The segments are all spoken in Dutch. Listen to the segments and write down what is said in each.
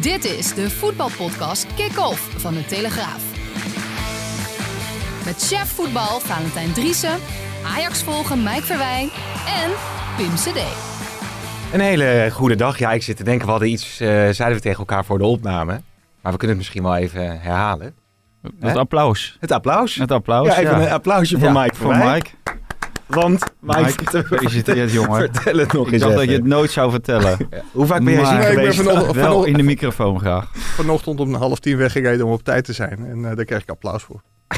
Dit is de voetbalpodcast Kick-Off van de Telegraaf. Met chef voetbal Valentijn Driessen, Ajax volgen Mike Verwijn en Pim CD. Een hele goede dag. Ja, ik zit te denken, we hadden iets, eh, zeiden we tegen elkaar voor de opname. Maar we kunnen het misschien wel even herhalen. Het applaus. Het applaus. Het applaus. ja, even een applausje voor Ja, Mike. Voor. Mike. Want Mike, Mike, vertel- gefeliciteerd, jongen. Vertel het nog Ik eens dacht dat je het nooit zou vertellen. Hoe vaak ben je Maar- ziek Nee, ik ben vanochtend- Wel vanochtend- in de microfoon graag. Vanochtend om half tien weggereden om op tijd te zijn. En eh, daar kreeg ik applaus voor.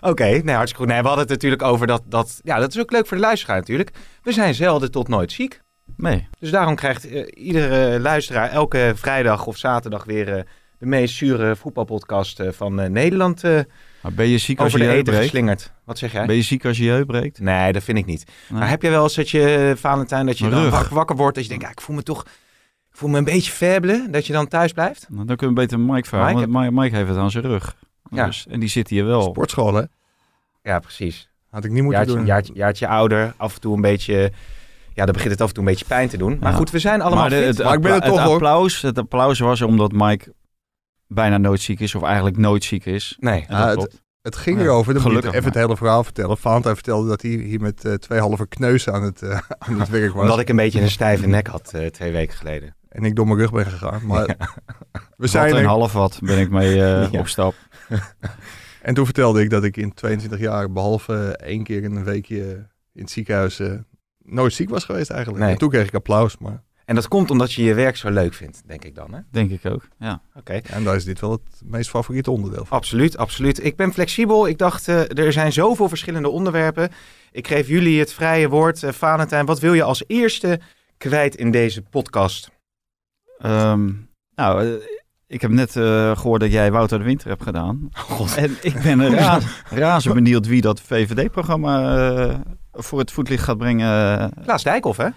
Oké, nee, hartstikke goed. Nee, we hadden het natuurlijk over dat, dat... Ja, dat is ook leuk voor de luisteraar natuurlijk. We zijn zelden tot nooit ziek. Nee. Dus daarom krijgt eh, iedere luisteraar elke vrijdag of zaterdag weer eh, de meest zure voetbalpodcast eh, van eh, Nederland eh, Maar ben je ziek als je je heup breekt? geslingerd. Wat zeg jij? Ben je ziek als je je heup breekt? Nee, dat vind ik niet. Nee. Maar heb je wel eens dat je, eh, Valentijn, dat je dan wak- wakker wordt, dat je denkt, ja, ik voel me toch, ik voel me een beetje faible, dat je dan thuis blijft? Nou, Dan kunnen we beter Mike vragen, Mike want Mike, Mike heeft het aan zijn rug. Ja. Dus, en die zit hier wel. Sportschool, hè? Ja, precies. Had ik niet moeten Jaartje, doen. jaartje, jaartje ouder, af en toe een beetje, ja, dan begint het af en toe een beetje pijn te doen. Maar Ja. goed, we zijn allemaal maar de- fit. het, Maar ik ben toch, het hoor. applaus, het applaus was omdat Mike bijna nooit ziek is, of eigenlijk nooit ziek is. Nee, Ah, dat klopt. Het ging Ja, erover, dan moet ik gelukkig even het hele verhaal vertellen. Valentijn vertelde dat hij hier met eh, twee halve kneuzen aan het, eh, aan het werk was. omdat ik een beetje een stijve nek had eh, twee weken geleden. En ik door mijn rug ben gegaan. Maar we Wat zijn een er. half wat ben ik mee Ja. op stap. En toen vertelde ik dat ik in 22 jaar, behalve één keer in een weekje in het ziekenhuis, eh, nooit ziek was geweest eigenlijk. Nee. En toen kreeg ik applaus. Maar En dat komt omdat je je werk zo leuk vindt, denk ik dan, hè? Denk ik ook, ja. Oké. en daar is dit wel het meest favoriete onderdeel van. Absoluut, absoluut. Ik ben flexibel. Ik dacht, eh, er zijn zoveel verschillende onderwerpen. Ik geef jullie het vrije woord. Eh, Valentijn, wat wil je als eerste kwijt in deze podcast? Ehm, nou, eh, ik heb net eh, gehoord dat jij Wouter de Winter hebt gedaan. En ik ben ra razend benieuwd wie dat VVD-programma eh, voor het voetlicht gaat brengen. Klaas Dijkhoff, hè?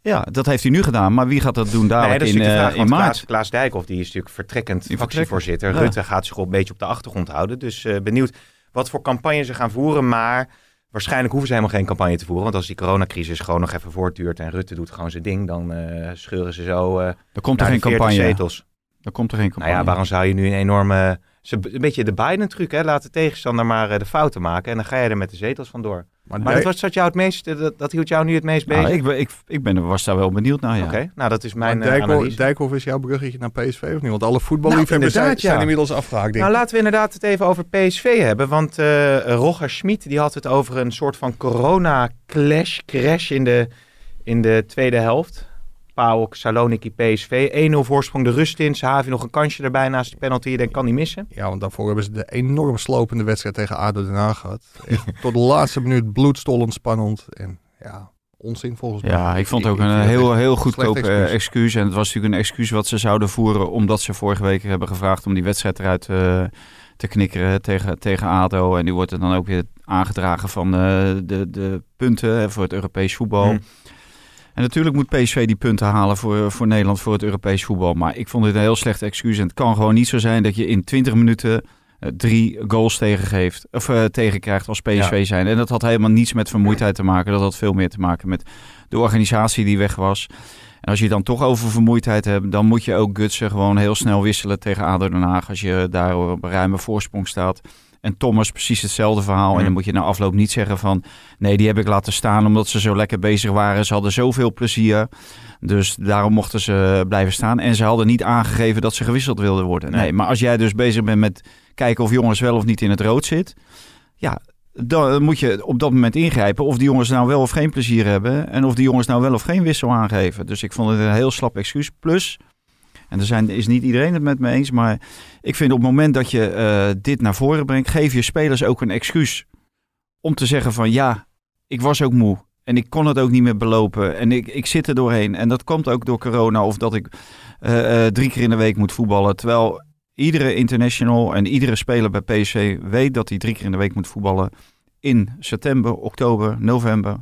Ja, dat heeft hij nu gedaan. Maar wie gaat dat doen dadelijk dat is in, eh, vraag. in maart? Klaas, Klaas Dijkhoff, die is natuurlijk vertrekkend Die fractievoorzitter. Rutte gaat zich op een beetje op de achtergrond houden. Dus eh, benieuwd wat voor campagne ze gaan voeren. Maar waarschijnlijk hoeven ze helemaal geen campagne te voeren. Want als die coronacrisis gewoon nog even voortduurt en Rutte doet gewoon zijn ding, dan eh, scheuren ze zo Er komt er geen de 40 campagne. zetels. Er komt er geen Nou campagne. ja, waarom zou je nu een enorme... Een beetje de Biden-truc, hè? Laat de tegenstander maar de fouten maken. En dan ga je er met de zetels vandoor. Maar, dat, was, dat, jou het meest, dat, dat hield jou nu het meest bezig? Nou, ik, ben- ik, ik ben, was daar wel benieuwd naar, ja. Oké, nou dat is mijn eh, Dijkhoff, analyse. Dijkhoff is jouw bruggetje naar PSV of niet? Want alle voetballiefhebbers Nou, zijn, inderdaad, ja. zijn inmiddels afgehaakt. Denk Nou, ik. laten we inderdaad het even over PSV hebben. Want eh Roger Schmid die had het over een soort van corona-clash, crash in de, in de tweede helft. PAOK, Saloniki, PSV. 1-0 voorsprong de rust in. Sahavi nog een kansje erbij naast die penalty. Dan kan hij missen. Ja, want daarvoor hebben ze de enorm slopende wedstrijd tegen ADO Den Haag gehad. Echt tot de laatste minuut bloedstollend spannend. En ja, onzin volgens mij. Ja, ik vond het ook een heel, heel goedkoop excuus. excuus. En het was natuurlijk een excuus wat ze zouden voeren... omdat ze vorige week hebben gevraagd om die wedstrijd eruit eh, te knikkeren tegen, tegen ADO. En die wordt er dan ook weer aangedragen van eh, de, de punten voor het Europees voetbal. Hmm. En natuurlijk moet PSV die punten halen voor, voor Nederland, voor het Europees voetbal. Maar ik vond dit een heel slecht excuus. En het kan gewoon niet zo zijn dat je in 20 minuten eh, drie goals tegengeeft, of eh, tegenkrijgt als PSV zijn. En dat had helemaal niets met vermoeidheid te maken. Dat had veel meer te maken met de organisatie die weg was. En als je dan toch over vermoeidheid hebt, dan moet je ook Gutsen gewoon heel snel wisselen tegen ADO Den Haag. Als je daar op een ruime voorsprong staat. En Thomas precies hetzelfde verhaal. En dan moet je na afloop niet zeggen van... nee, die heb ik laten staan omdat ze zo lekker bezig waren. Ze hadden zoveel plezier. Dus daarom mochten ze blijven staan. En ze hadden niet aangegeven dat ze gewisseld wilden worden. Nee, Nee. maar als jij dus bezig bent met kijken of jongens wel of niet in het rood zit... ja, dan moet je op dat moment ingrijpen of die jongens nou wel of geen plezier hebben. En of die jongens nou wel of geen wissel aangeven. Dus ik vond het een heel slap excuus. Plus, en er zijn, is niet iedereen het met me eens, maar ik vind op het moment dat je eh, dit naar voren brengt, geef je spelers ook een excuus om te zeggen van ja, ik was ook moe. En ik kon het ook niet meer belopen. En ik, ik zit er doorheen. En dat komt ook door corona. Of dat ik eh, eh, drie keer in de week moet voetballen. Terwijl iedere international en iedere speler bij PSV weet dat hij drie keer in de week moet voetballen. In september, oktober, november.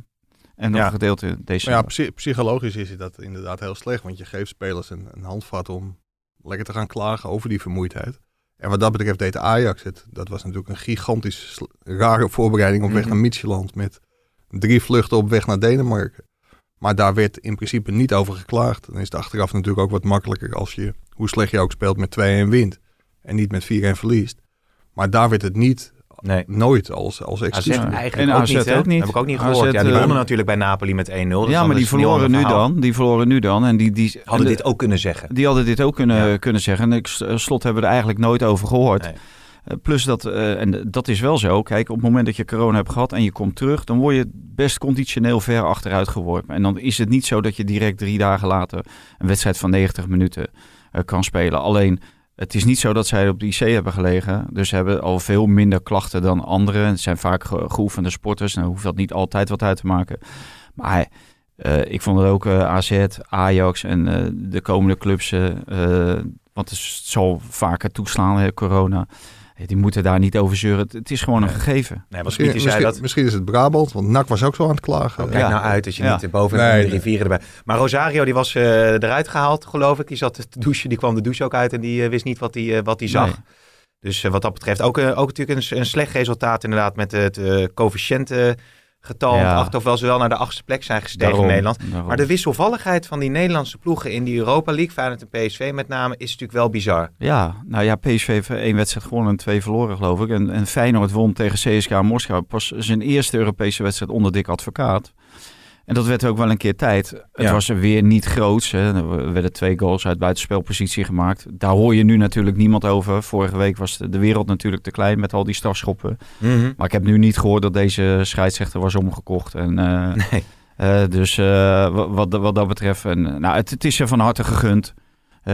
En nog Ja. een gedeelte Maar december. ja, psy- psychologisch is dat inderdaad heel slecht. Want je geeft spelers een, een handvat om lekker te gaan klagen over die vermoeidheid. En wat dat betreft deed Ajax het. Dat was natuurlijk een gigantisch rare voorbereiding op weg Mhm. naar Micheland. Met drie vluchten op weg naar Denemarken. Maar daar werd in principe niet over geklaagd. Dan is het achteraf natuurlijk ook wat makkelijker als je, hoe slecht je ook speelt, met 2-1 wint. En niet met 4-1 verliest. Maar daar werd het niet, Nee. nooit als, als excuus. eigenlijk En ook AZ niet, ook niet. Heb ik ook niet AZ, gehoord. ja, die eh, wonnen natuurlijk bij Napoli met 1-0. dus ja, maar die verloren nu dan. Die verloren nu dan. En die, die Hadden en dit ook kunnen zeggen. Die hadden dit ook kunnen, Ja. kunnen zeggen. En ik, slot hebben we er eigenlijk nooit over gehoord. Nee. Eh, Plus dat, eh, en dat is wel zo. Kijk, op het moment dat je corona hebt gehad en je komt terug, dan word je best conditioneel ver achteruit geworpen. En dan is het niet zo dat je direct drie dagen later een wedstrijd van 90 minuten eh, kan spelen. Alleen, het is niet zo dat zij op de IC hebben gelegen. Dus ze hebben al veel minder klachten dan anderen. Het zijn vaak ge- geoefende sporters. En dan hoeft dat niet altijd wat uit te maken. Maar eh, ik vond het ook eh, AZ, Ajax en eh, de komende clubs. want het zal vaker toeslaan, hè, corona. Die moeten daar niet over zeuren. Het, het is gewoon een gegeven. Nee, wat Misschien, Smitty zei misschien, dat... misschien is het Brabant, want NAC was ook zo aan het klagen. Oh, kijk Ja. nou uit als je Ja. niet eh, boven Nee, de rivieren erbij. Maar Rosario die was eh, eruit gehaald, geloof ik. Die zat te douchen, die kwam de douche ook uit en die eh, wist niet wat hij wat hij zag. Nee. Dus wat dat betreft ook, ook natuurlijk een, een slecht resultaat inderdaad met het eh coëfficiëntengetal. Ja. Acht of wel ze wel naar de achtste plek zijn gestegen in Nederland. daarom. Maar de wisselvalligheid van die Nederlandse ploegen in die Europa League, Feyenoord en PSV met name, is natuurlijk wel bizar. Ja, nou ja, PSV heeft één wedstrijd gewonnen en twee verloren, geloof ik. En, en Feyenoord won tegen CSKA Moskou pas zijn eerste Europese wedstrijd onder dik advocaat. En dat werd ook wel een keer tijd. Het Ja. was er weer niet groots. Hè. Er werden twee goals uit buitenspelpositie gemaakt. Daar hoor je nu natuurlijk niemand over. Vorige week was de, wereld natuurlijk te klein met al die strafschoppen. Maar ik heb nu niet gehoord dat deze scheidsrechter was omgekocht. En, eh, Nee. eh, dus eh, wa- wat, wat dat betreft, en, nou, het, het is ze van harte gegund.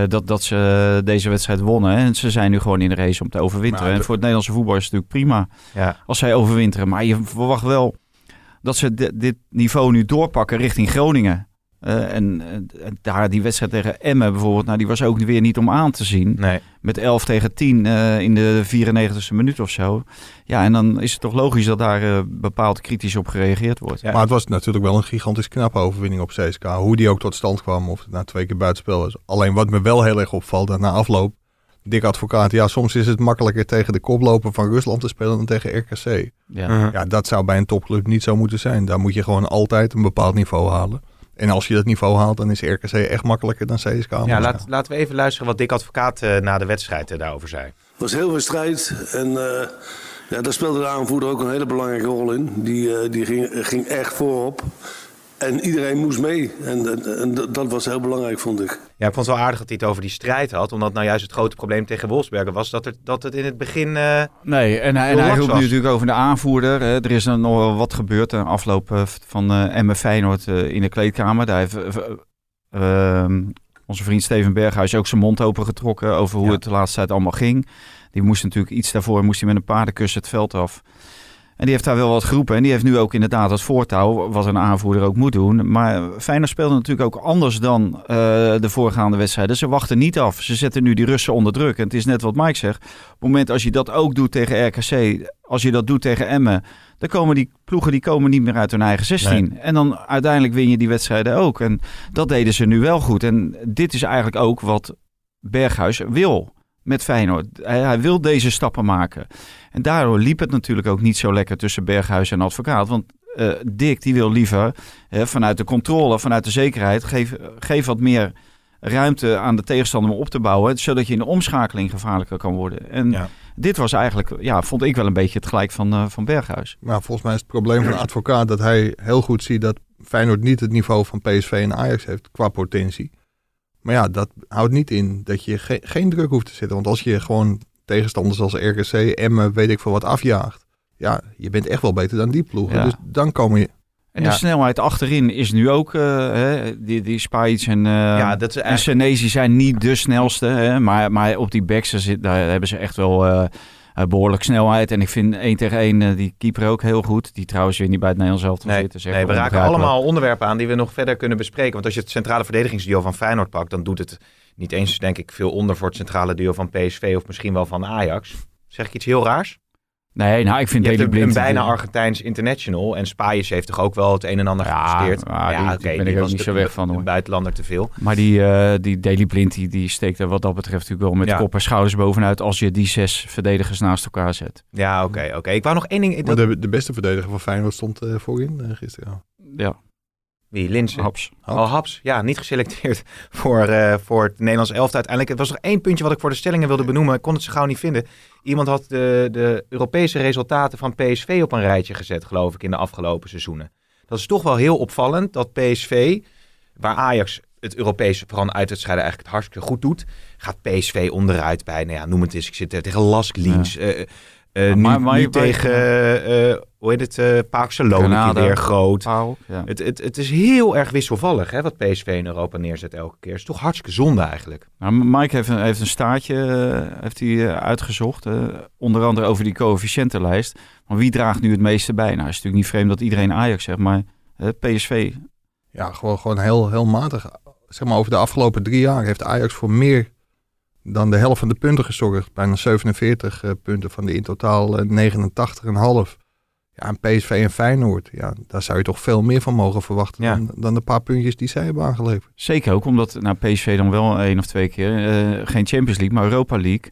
dat, dat ze deze wedstrijd wonnen. En ze zijn nu gewoon in de race om te overwinteren. Maar en voor het Nederlandse voetbal is het natuurlijk prima Ja. als zij overwinteren. Maar je verwacht wel dat ze di- dit niveau nu doorpakken richting Groningen. Eh, en, eh, en daar die wedstrijd tegen Emmen bijvoorbeeld, nou, die was ook weer niet om aan te zien. Nee. Met 11 tegen 10 eh, in de 94ste minuut of zo. Ja, en dan is het toch logisch dat daar bepaald kritisch op gereageerd wordt. Ja. Maar het was natuurlijk wel een gigantisch knappe overwinning op CSK. Hoe die ook tot stand kwam, of het na twee keer buitenspel was. Alleen wat me wel heel erg opvalt, dat na afloop, Dick Advocaat, ja, soms is het makkelijker tegen de koploper van Rusland te spelen dan tegen RKC. Ja. Ja, dat zou bij een topclub niet zo moeten zijn. Daar moet je gewoon altijd een bepaald niveau halen. En als je dat niveau haalt, dan is RKC echt makkelijker dan CSK. Ja, laat, laten we even luisteren wat Dick Advocaat eh, na de wedstrijd eh, daarover zei. Het was heel veel strijd en eh, ja, daar speelde de aanvoerder ook een hele belangrijke rol in. Die, die ging, ging echt voorop. En iedereen moest mee. En, en, en dat- was heel belangrijk, vond ik. Ja, ik vond het wel aardig dat hij het over die strijd had. Omdat nou juist het grote probleem tegen Wolfsberger was dat, er, dat het in het begin... eh, Nee, en hij, en hij roept nu natuurlijk over de aanvoerder. Hè. Er is dan nog wat gebeurd na afloop eh, van eh Emme Feyenoord eh, in de kleedkamer. Daar heeft eh, eh, ehm, onze vriend Steven Berghuis ook zijn mond opengetrokken over hoe Ja. het de laatste tijd allemaal ging. Die moest natuurlijk iets daarvoor, moest hij met een paardenkussen het veld af. En die heeft daar wel wat geroepen. En die heeft nu ook inderdaad het voortouw, wat een aanvoerder ook moet doen. Maar Feyenoord speelde natuurlijk ook anders dan eh, de voorgaande wedstrijden. Ze wachten niet af. Ze zetten nu die Russen onder druk. En het is net wat Mike zegt. Op het moment als je dat ook doet tegen RKC, als je dat doet tegen Emmen, dan komen die ploegen die komen niet meer uit hun eigen 16. En dan uiteindelijk win je die wedstrijden ook. En dat deden ze nu wel goed. En dit is eigenlijk ook wat Berghuis wil met Feyenoord. Hij, hij wil deze stappen maken. En daardoor liep het natuurlijk ook niet zo lekker tussen Berghuis en advocaat. Want eh, Dick die wil liever vanuit de controle, vanuit de zekerheid, geef, geef wat meer ruimte aan de tegenstander om op te bouwen, zodat je in de omschakeling gevaarlijker kan worden. En Ja. dit was eigenlijk, ja, vond ik wel een beetje het gelijk van, eh, van Berghuis. Maar volgens mij is het probleem van de advocaat dat hij heel goed ziet dat Feyenoord niet het niveau van PSV en Ajax heeft qua potentie. Maar ja, dat houdt niet in dat je ge- geen druk hoeft te zetten. Want als je gewoon tegenstanders als RKC, Emmen, weet ik veel wat afjaagt. Ja, je bent echt wel beter dan die ploegen. Ja. Dus dan komen je... En Ja. de snelheid achterin is nu ook, eh, hè, die, die en, eh ja, dat is en. Senesi zijn niet de snelste. Hè, maar, maar op die backs daar hebben ze echt wel eh, eh, behoorlijk snelheid. En ik vind 1 tegen 1 eh, die keeper ook heel goed. Die trouwens weer niet bij het Nederlands elftal Nee, zit. Dus nee, we raken allemaal onderwerpen aan die we nog verder kunnen bespreken. Want als je het centrale verdedigingsduo van Feyenoord pakt, dan doet het niet eens, denk ik, veel onder voor het centrale duo van PSV of misschien wel van Ajax. Zeg ik iets heel raars? Nee, nou, ik vind Daley een, Blind... een bijna Argentijns international en Spijs heeft toch ook wel het een en ander Ja, gepresteerd. maar die- die ben ik ook niet zo weg van, hoor. Een buitenlander te veel. Maar die, eh die Daley Blind, die, die steekt er wat dat betreft natuurlijk wel met Ja. kop en schouders bovenuit als je die zes verdedigers naast elkaar zet. Ja, oké, oké. Ik wou nog één ding. Dat, de, de beste verdediger van Feyenoord stond eh, voorin eh, gisteren. Ja, wie? Linsen? haps. Haps. Oh, Haps. Ja, niet geselecteerd voor, eh, voor het Nederlands elftal uiteindelijk. Het was nog één puntje wat ik voor de stellingen wilde benoemen. Ik kon het zo gauw niet vinden. Iemand had de, de Europese resultaten van PSV op een rijtje gezet, geloof ik, in de afgelopen seizoenen. Dat is toch wel heel opvallend dat PSV, waar Ajax het Europese, vooral uitwedstrijden, eigenlijk het hartstikke goed doet, gaat PSV onderuit bij, nou ja, noem het eens, ik zit er tegen Lask Liens. Maar- nu, maar- nu maar- tegen, eh, eh, hoe heet het, Paak weer groot. Ja. Het, het, het is heel erg wisselvallig hè, wat PSV in Europa neerzet elke keer. Het is toch hartstikke zonde eigenlijk. Nou, Mike heeft een, heeft een staartje heeft hij, uitgezocht. eh, onder andere over die coëfficiëntenlijst. Maar wie draagt nu het meeste bij? Nou, het is natuurlijk niet vreemd dat iedereen Ajax zegt, maar PSV. Ja, gewoon, gewoon heel, heel matig. Zeg maar, over de afgelopen drie jaar heeft Ajax voor meer dan de helft van de punten gezorgd. Bijna 47 eh, punten van de in totaal eh, 89,5. Ja, en PSV en Feyenoord, ja, daar zou je toch veel meer van mogen verwachten Ja. dan, dan de paar puntjes die zij hebben aangeleverd. Zeker ook omdat nou, PSV dan wel één of twee keer, eh, geen Champions League, maar Europa League.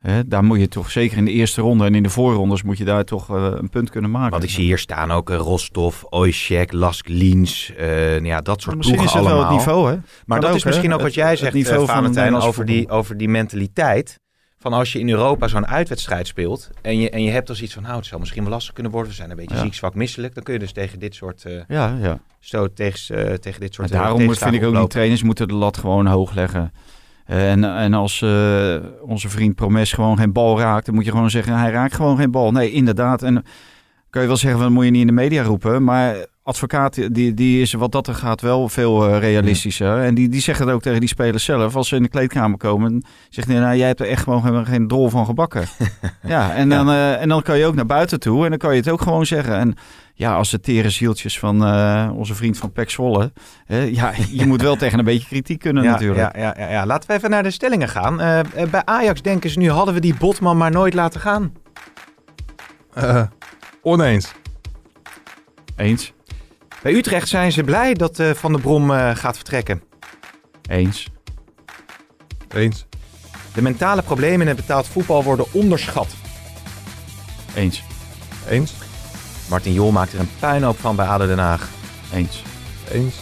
Hè, daar moet je toch zeker in de eerste ronde en in de voorrondes moet je daar toch eh, een punt kunnen maken. Want ik zie hier staan ook eh, Rostov, Oysjek, Lask Liens. eh, ja, dat soort Misschien ploegen is het wel het niveau, hè? Maar dat ook, is misschien ook wat jij het zegt, niveau van het Valentijn, Nederlands over die, over die mentaliteit. Van als je in Europa zo'n uitwedstrijd speelt en je, en je hebt als iets van, nou, het zal misschien wel lastig kunnen worden. We zijn een beetje Ja. ziek, zwak, misselijk. Dan kun je dus tegen dit soort, Ja, ja. stoot, tegen, tegen dit soort eh, daarom vind ik ook die trainers moeten de lat gewoon hoog leggen. Eh, En, en als eh, onze vriend Promes gewoon geen bal raakt, dan moet je gewoon zeggen, hij raakt gewoon geen bal. Nee, inderdaad. En kan je wel zeggen, dat moet je niet in de media roepen. Maar advocaat, die, die is wat dat er gaat wel veel eh, realistischer. En die, die zeggen het ook tegen die spelers zelf. Als ze in de kleedkamer komen, zegt hij, nou, jij hebt er echt gewoon geen, geen drol van gebakken. ja, en dan, en dan kan je ook naar buiten toe en dan kan je het ook gewoon zeggen. En ja, als de tere zieltjes van eh, onze vriend van Pek Zwolle. hè, ja, je moet wel tegen een beetje kritiek kunnen ja, natuurlijk. Ja, ja, ja, ja. Laten we even naar de stellingen gaan. Eh, eh, bij Ajax denken ze nu, hadden we die Botman maar nooit laten gaan. Eh, oneens. Eens. Bij Utrecht zijn ze blij dat eh, Van der Brom eh, gaat vertrekken. Eens. Eens. De mentale problemen in het betaald voetbal worden onderschat. Eens. Eens. Martin Jol maakt er een puinhoop van bij ADO Den Haag. Eens. Eens.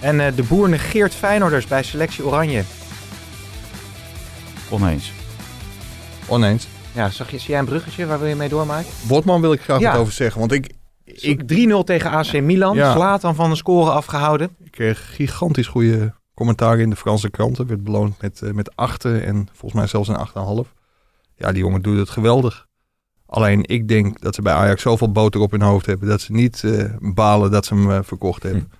En eh, de boer negeert Feyenoorders bij selectie Oranje. Oneens. Oneens. Ja, zag je, zie jij een bruggetje? Waar wil je mee doormaken? Botman wil ik graag Ja. wat over zeggen. Want ik, Ik 3-0 tegen AC Milan. Ja. Slaat dan van de score afgehouden. ik kreeg gigantisch goede commentaren in de Franse kranten. Werd beloond met, eh, met achten en volgens mij zelfs een 8,5. Ja, die jongen doet het geweldig. Alleen ik denk dat ze bij Ajax zoveel boter op hun hoofd hebben... dat ze niet eh, balen dat ze hem eh, verkocht hebben.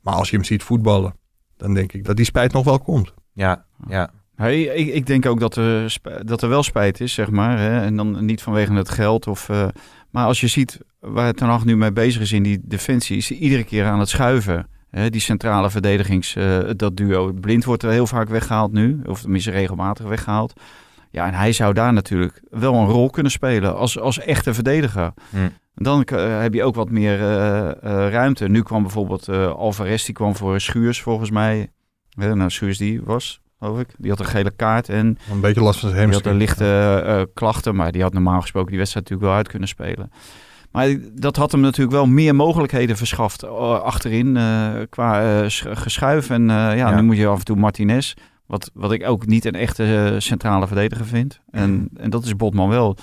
Maar als je hem ziet voetballen, dan denk ik dat die spijt nog wel komt. Ja, ja. Hey, ik, ik denk ook dat er, dat er wel spijt is, zeg maar. Hè? En dan niet vanwege het geld. Of, eh, maar als je ziet waar Ten Hag nu mee bezig is in die defensie... is hij iedere keer aan het schuiven. Hè? Die centrale verdedigings, eh, dat duo. Blind wordt er heel vaak weggehaald nu. Of tenminste regelmatig weggehaald. Ja, en hij zou daar natuurlijk wel een rol kunnen spelen als, als echte verdediger. Hm. Dan eh, heb je ook wat meer eh, eh, ruimte. Nu kwam bijvoorbeeld Alvarez, die kwam voor Schuurs volgens mij. Nou, Schuurs die was, geloof ik. Die had een gele kaart en Een beetje last van zijn die had een lichte klachten. Maar die had normaal gesproken die wedstrijd natuurlijk wel uit kunnen spelen. Maar dat had hem natuurlijk wel meer mogelijkheden verschaft achterin qua sch- geschuif. En ja, Ja. nu moet je af en toe Martinez, wat, wat ik ook niet een echte eh, centrale verdediger vind. En, en dat is Botman wel.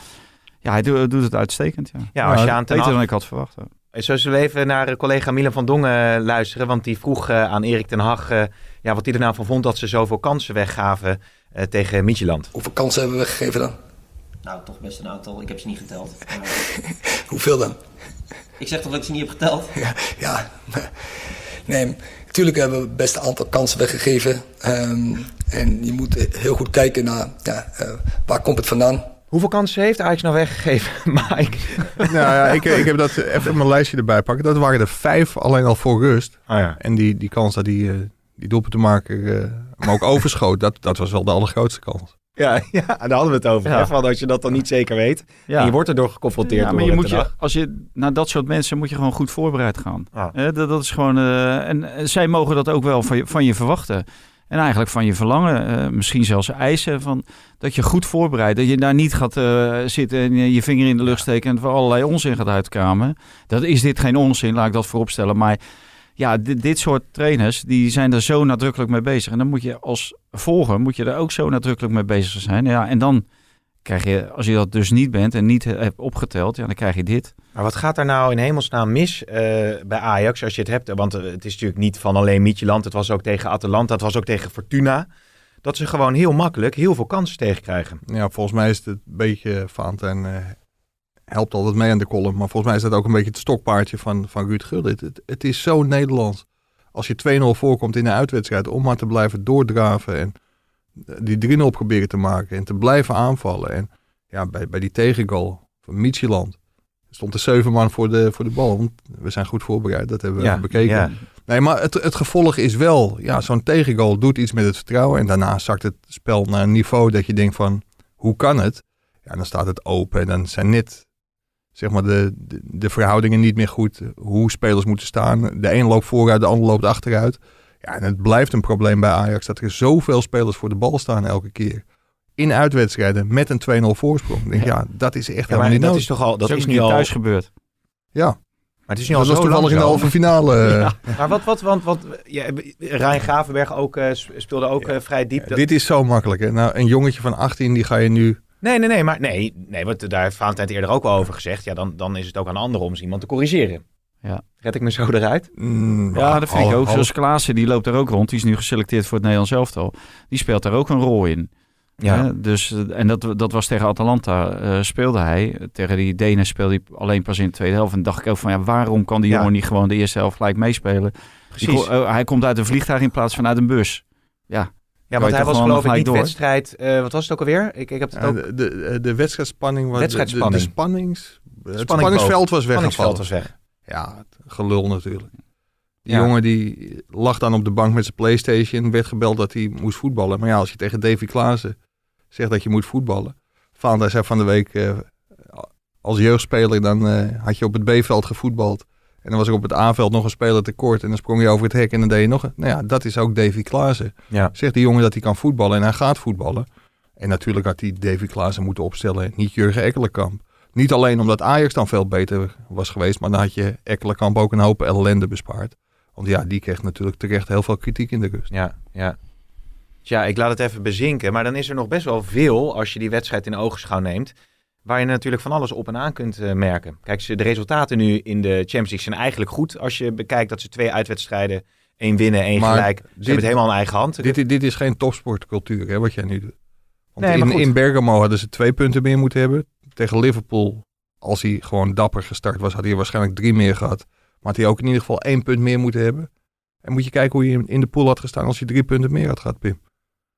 Ja, hij doet, doet het uitstekend. Ja. Ja, als je Ja, aan Ten Beter dan ik had verwacht. hè. Zo zullen we even naar eh, collega Milan van Dongen eh, luisteren. Want die vroeg eh, aan Erik ten Hag eh, ja, wat hij er nou van vond dat ze zoveel kansen weggaven eh, tegen Midtjylland. Hoeveel kansen hebben we weggegeven dan? Nou, toch best een aantal. Ik heb ze niet geteld. Maar Hoeveel dan? ik zeg toch dat ik ze niet heb geteld? Ja, ja. Nee, natuurlijk hebben we best een aantal kansen weggegeven. Ehm, en je moet heel goed kijken naar ja, eh, waar komt het vandaan. Hoeveel kansen heeft Ajax nou weggegeven, Mike? nou ja, ik, ik heb dat even mijn lijstje erbij pakken. Dat waren er vijf alleen al voor rust. Ah ja. En die, die kans dat die, eh, die doelpunt te maken, eh, maar ook overschoot, dat, dat was wel de allergrootste kans. Ja, ja, daar hadden we het over. Ja. hè, van als je dat dan niet zeker weet. Ja. En je wordt erdoor geconfronteerd Ja, maar door je moet je, als je naar dat soort mensen moet je gewoon goed voorbereid gaan. Ah. Dat, dat is gewoon, eh, en zij mogen dat ook wel van je, van je verwachten. En eigenlijk van je verlangen, eh, misschien zelfs eisen, van, dat je goed voorbereidt. Dat je daar niet gaat eh, zitten en je je vinger in de lucht steken en voor allerlei onzin gaat uitkamen. Dat is dit geen onzin, laat ik dat vooropstellen. Maar ja, dit, dit soort trainers, die zijn er zo nadrukkelijk mee bezig. En dan moet je als volger, moet je er ook zo nadrukkelijk mee bezig zijn. Ja, en dan krijg je, als je dat dus niet bent en niet hebt opgeteld, ja, dan krijg je dit. Maar wat gaat er nou in hemelsnaam mis eh, bij Ajax als je het hebt? Want eh, het is natuurlijk niet van alleen Midtjylland. Het was ook tegen Atalanta, het was ook tegen Fortuna. Dat ze gewoon heel makkelijk heel veel kansen tegenkrijgen. Ja, volgens mij is het een beetje, Valentijn eh helpt altijd mee aan de column, maar volgens mij is dat ook een beetje het stokpaardje van, van Ruud Gullit. Het, het is zo Nederlands. Als je 2-0 voorkomt in de uitwedstrijd, om maar te blijven doordraven en die 3-0 proberen te maken en te blijven aanvallen. En ja, bij, bij die tegengoal van Michieland stond er zeven man voor de, voor de bal. Want we zijn goed voorbereid, dat hebben we Ja, bekeken. ja. Nee, maar het, het gevolg is wel, ja, zo'n tegengoal doet iets met het vertrouwen. En daarna zakt het spel naar een niveau dat je denkt van, hoe kan het? Ja, dan staat het open en dan zijn net, zeg maar, de, de, de verhoudingen niet meer goed. Hoe spelers moeten staan. De een loopt vooruit, de ander loopt achteruit. Ja, en het blijft een probleem bij Ajax dat er zoveel spelers voor de bal staan elke keer. In uitwedstrijden met een 2-0 voorsprong. Ik denk, ja. dat is echt Ja, helemaal niet dat nodig. is toch al, dat is nu al. thuis gebeurd. Ja, Maar het is nu al dat was zo lang toevallig in de halve finale. eh, Ja. Maar wat, wat, want, want ja, Rijn Gravenberg ook, eh, speelde ook eh, vrij diep. Dat- Dit is zo makkelijk. Hè? Nou, een jongetje van 18, die ga je nu Nee, nee, nee, maar nee, nee want daar heeft Valentijn het eerder ook al over gezegd. Ja, dan, dan is het ook aan anderen om eens iemand te corrigeren. Ja. Red ik me zo eruit? Mm, Ja, dat vind ik ook. Zoals Klaassen, die loopt er ook rond. Die is nu geselecteerd voor het Nederlands elftal. Die speelt daar ook een rol in. Hè, dus, eh, en dat, dat was tegen Atalanta eh, speelde hij. Tegen die Denen speelde hij alleen pas in de tweede helft. En dacht ik ook van ja, waarom kan die Ja. jongen niet gewoon de eerste helft gelijk meespelen? Precies. eh, hij komt uit een vliegtuig in plaats van uit een bus. Ja, ja, want hij was geloof ik niet door? wedstrijd... eh, wat was het ook alweer? Ik, ik heb het ook... de, de, de wedstrijdspanning was. Wedstrijdspanning. De, de spannings, het Spanning spanningsveld was Spanningsveld weggevallen. was weg. Ja, gelul natuurlijk. Die Ja. jongen die lag dan op de bank met zijn Playstation. Werd gebeld dat hij moest voetballen. Maar ja, als je tegen Davy Klaassen zegt dat je moet voetballen. Valentijn zei van de week. eh, als jeugdspeler dan eh, had je op het B-veld gevoetbald. En dan was er op het A-veld nog een speler tekort. En dan sprong je over het hek en dan deed je nog een. Nou ja, dat is ook Davy Klaassen. Ja. Zegt die jongen dat hij kan voetballen en hij gaat voetballen. En natuurlijk had hij Davy Klaassen moeten opstellen. en Niet Jurgen Ekkelenkamp. Niet alleen omdat Ajax dan veel beter was geweest. Maar dan had je Ekkelenkamp ook een hoop ellende bespaard. Want ja, die kreeg natuurlijk terecht heel veel kritiek in de rust. Ja, ja. Tja, ik laat het even bezinken. Maar dan is er nog best wel veel, als je die wedstrijd in oogschouw neemt, waar je natuurlijk van alles op en aan kunt eh, merken. Kijk, ze- de resultaten nu in de Champions League zijn eigenlijk goed. Als je bekijkt dat ze twee uitwedstrijden, één winnen, één Maar gelijk. Ze dit- hebben het helemaal in eigen hand. Dit, dit is geen topsportcultuur, hè, wat jij nu doet. Want Nee, in, in Bergamo hadden ze twee punten meer moeten hebben. Tegen Liverpool, als hij gewoon dapper gestart was, had hij waarschijnlijk drie meer gehad. Maar had hij ook in ieder geval één punt meer moeten hebben. En moet je kijken hoe je in- de pool had gestaan als je drie punten meer had gehad, Pim.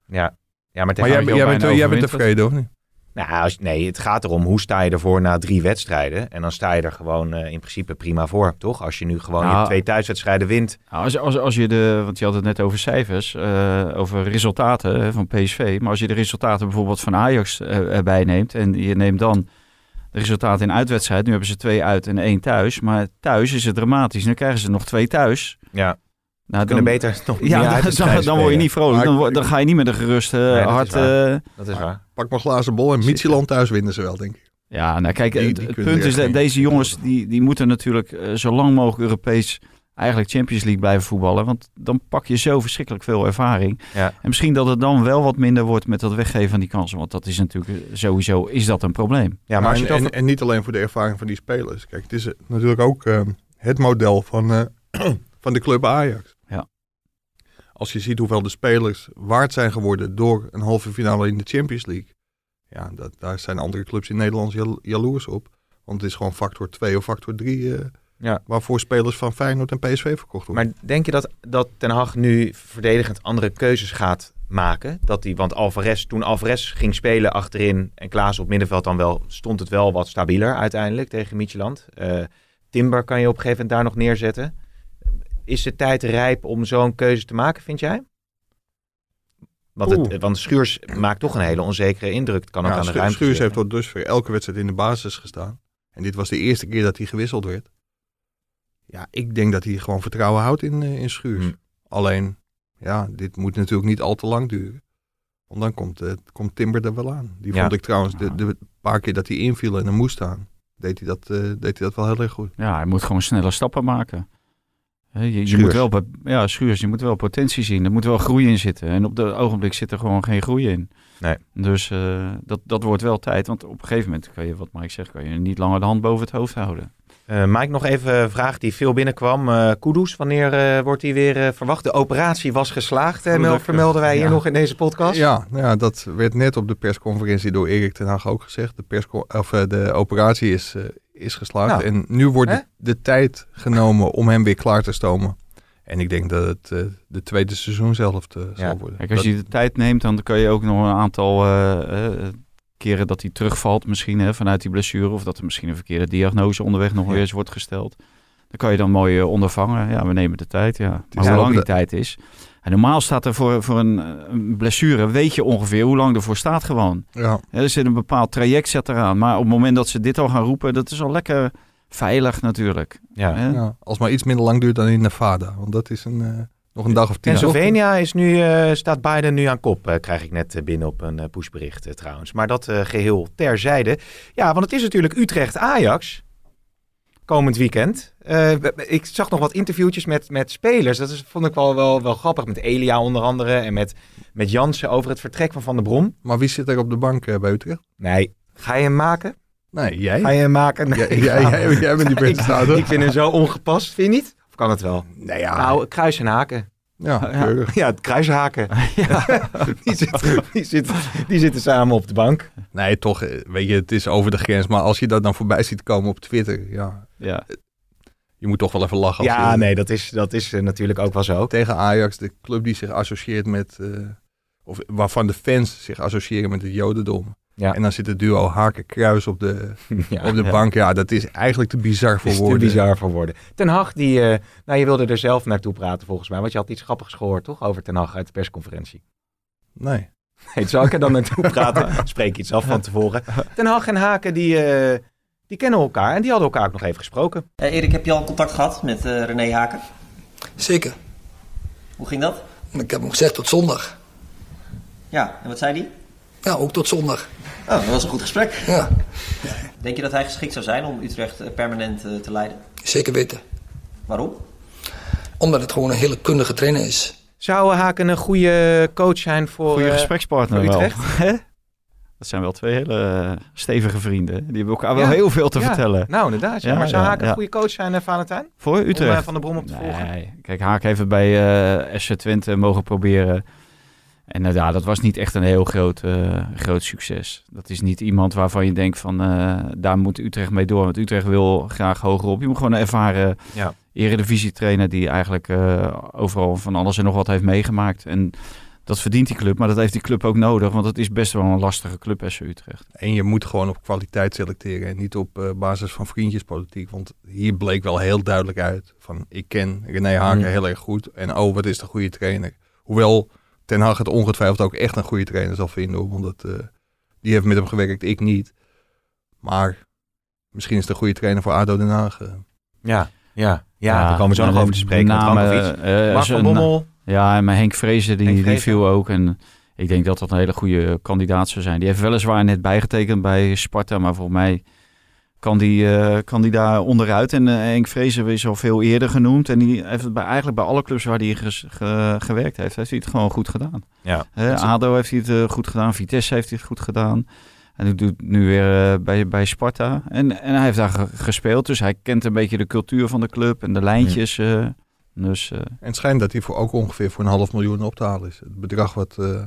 Ja, ja maar, Maar jij, jij, bent, jij bent tevreden, of niet? Nou, als, nee, het gaat erom hoe sta je ervoor na drie wedstrijden. En dan sta je er gewoon eh, in principe prima voor, toch? Als je nu gewoon je Nou, twee thuiswedstrijden wint. Nou, als, als, als je de, want je had het net over cijfers, eh, over resultaten hè, van PSV. Maar als je de resultaten bijvoorbeeld van Ajax eh, erbij neemt en je neemt dan de resultaten in uitwedstrijd. Nu hebben ze twee uit en één thuis. Maar thuis is het dramatisch. Nu krijgen ze nog twee thuis. Ja, Nou, kunnen dan, beter nog ja, dan, dan, word je niet vrolijk. Dan, dan ga je niet met een geruste dat is hart. eh, Dat is waar. Pak maar glazen bol en Michieland thuis winnen ze wel, denk ik. Ja, nou kijk, Die- het, die het kunnen punt is dat deze jongens die, die moeten natuurlijk eh, zo lang mogelijk Europees eigenlijk Champions League blijven voetballen. Want dan pak je zo verschrikkelijk veel ervaring. Ja. En misschien dat het dan wel wat minder wordt met dat weggeven van die kansen. Want dat is natuurlijk eh, sowieso is dat een probleem. Ja, maar en, over... en, en niet alleen voor de ervaring van die spelers. Kijk, het is eh, natuurlijk ook eh, het model van, eh, van de club Ajax. Als je ziet hoeveel de spelers waard zijn geworden door een halve finale in de Champions League. Ja, dat, daar zijn andere clubs in Nederland jal- jaloers op. Want het is gewoon factor 2 of factor 3 eh, Ja. waarvoor spelers van Feyenoord en PSV verkocht worden. Maar denk je dat, dat Ten Hag nu verdedigend andere keuzes gaat maken. Dat die, want Alvarez, toen Alvarez ging spelen achterin en Klaas op middenveld dan wel, stond het wel wat stabieler uiteindelijk tegen Micheland. Eh, Timber kan je op een gegeven moment daar nog neerzetten. Is de tijd rijp om zo'n keuze te maken, vind jij? Want, het, want Schuurs maakt toch een hele onzekere indruk. Het kan ook Ja, aan de ruimte Schuurs heeft tot dusver elke wedstrijd in de basis gestaan. En dit was de eerste keer dat hij gewisseld werd. Ja, ik denk dat hij gewoon vertrouwen houdt in, eh, in Schuurs. Hmm. Alleen, ja, dit moet natuurlijk niet al te lang duren. Want dan komt, eh, komt Timber er wel aan. Die Ja. vond ik trouwens, de, de paar keer dat hij inviel en er moest staan, deed hij dat, eh, deed hij dat wel heel erg goed. Ja, hij moet gewoon snelle stappen maken. Je, je moet wel, ja, Schuurs, je moet wel potentie zien. Er moet wel groei in zitten. En op het ogenblik zit er gewoon geen groei in. Nee. Dus eh, dat, dat wordt wel tijd. Want op een gegeven moment kan je, wat Mike zegt, kan je niet langer de hand boven het hoofd houden. Eh, Mike, nog even een vraag die veel binnenkwam. Eh Kudus, wanneer eh, wordt die weer verwacht? De operatie was geslaagd, Gelukkig. vermelden wij hier Ja. nog in deze podcast. Ja, nou ja, dat werd net op de persconferentie door Erik ten Hag ook gezegd. De, persco- of, de operatie is, eh, is geslaagd. Nou, en nu wordt hè? de, de tijd genomen om hem weer klaar te stomen. En ik denk dat het eh, de tweede seizoen zelf te, zal worden. Kijk, als Dat- je de tijd neemt, dan kan je ook nog een aantal keren dat hij terugvalt misschien hè, vanuit die blessure. Of dat er misschien een verkeerde diagnose onderweg nog Ja. weer eens wordt gesteld. Dan kan je dan mooi eh, ondervangen. Ja, we nemen de tijd, ja. Maar hoe lang die de- tijd is. En normaal staat er voor, voor een, eh, een blessure, weet je ongeveer hoe lang ervoor staat gewoon. ja, er zit een bepaald traject zet eraan. Maar op het moment dat ze dit al gaan roepen, dat is al lekker veilig natuurlijk. Ja. Als maar iets minder lang duurt dan in Nevada. Want dat is een, eh, nog een dag of tien. Pennsylvania is nu, eh, staat Biden nu aan kop, eh, krijg ik net eh, binnen op een pushbericht trouwens. Maar dat eh, geheel terzijde. Ja, want het is natuurlijk Utrecht-Ajax komend weekend. Ik zag nog wat interviewtjes met, met spelers. Dat is, vond ik wel, wel, wel grappig. Met Elia onder andere en met, met Jansen over het vertrek van Van der Brom. Maar wie zit er op de bank eh, bij Utrecht? Nee, ga je hem maken? Nee, jij. Ga je hem maken? Nee, Jij, jij, jij, jij bent die ik, presentator. ik vind hem zo ongepast, vind je niet? Of kan het wel? nee, ja. Nou, kruis en haken. ja, keurig. Ja, het kruishaken. die, zitten, die, zitten, die zitten samen op de bank. Nee, toch, eh, weet je, het is over de grens. Maar als je dat dan voorbij ziet komen op Twitter, ja, Ja. je moet toch wel even lachen. Als Ja, je, nee, dat is, dat is eh, natuurlijk ook wel zo. Tegen Ajax, de club die zich associeert met, eh, of waarvan de fans zich associëren met het jodendom. Ja. En dan zit het duo Haken-Kruis op de, Ja, op de ja. bank. Ja, dat is eigenlijk te bizar voor is te woorden. bizar voor woorden. Ten Hag, die, eh, nou, je wilde er zelf naartoe praten volgens mij. Want je had iets grappigs gehoord, toch? Over Ten Hag uit de persconferentie. Nee. Nee, zal ik er dan naartoe praten? Spreek iets af van tevoren. Ten Hag en Haken, die, eh, die kennen elkaar. En die hadden elkaar ook nog even gesproken. Eh, Erik, heb je al contact gehad met eh, René Haken? Zeker. Hoe ging dat? Ik heb hem gezegd tot zondag. Ja, en wat zei hij? Ja, ook tot zondag. Oh, dat was een goed gesprek. Ja, Denk je dat hij geschikt zou zijn om Utrecht eh, permanent eh, te leiden? zeker weten. Waarom? Omdat het gewoon een hele kundige trainer is. Zou Haken een goede coach zijn voor... Goede eh, gesprekspartner voor. Utrecht? Hè? Dat zijn wel twee hele stevige vrienden. Die hebben elkaar wel heel veel te Ja, vertellen. Nou, inderdaad. Ja. Ja, maar zou ja, Haken een goede coach zijn, Valentijn? Voor Om Utrecht. eh, Van de Brom op te volgen? Nee, kijk, Haak heeft het bij eh SC Twente mogen proberen. En eh, ja, dat was niet echt een heel groot, eh, groot succes. Dat is niet iemand waarvan je denkt van, eh, daar moet Utrecht mee door. Want Utrecht wil graag hoger op. Je moet gewoon een ervaren Ja. eredivisie trainer die eigenlijk overal van alles en nog wat heeft meegemaakt. En dat verdient die club, maar dat heeft die club ook nodig. Want het is best wel een lastige club, SC Utrecht. En je moet gewoon op kwaliteit selecteren en niet op basis van vriendjespolitiek. Want hier bleek wel heel duidelijk uit van ik ken René Haken Mm. heel erg goed. En oh, wat is de goede trainer. Hoewel Ten Hag het ongetwijfeld ook echt een goede trainer zal vinden. Want dat, eh, die heeft met hem gewerkt, ik niet. Maar misschien is het een goede trainer voor ADO Den Haag. eh. Ja, ja. Ja, daar komen we zo nog en over te spreken. met namen, Rankovic. eh, Mark van Bommel. Ja, en maar Henk Vrezen, die, Henk die viel ook. En ik denk dat dat een hele goede kandidaat zou zijn. Die heeft weliswaar net bijgetekend bij Sparta, maar volgens mij kan die, eh, kan die daar onderuit. En eh, Henk Vrezen is al veel eerder genoemd. En die heeft het bij, eigenlijk bij alle clubs waar hij ges- ge- gewerkt heeft, heeft hij het gewoon goed gedaan. Ja. Hè, ADO heeft hij het eh, goed gedaan, Vitesse heeft hij het goed gedaan. En hij doet nu weer eh, bij, bij Sparta. En, en hij heeft daar ge- gespeeld, dus hij kent een beetje de cultuur van de club en de lijntjes. eh. dus eh, En het schijnt dat hij voor ook ongeveer voor een half miljoen op te halen is. Het bedrag wat, eh,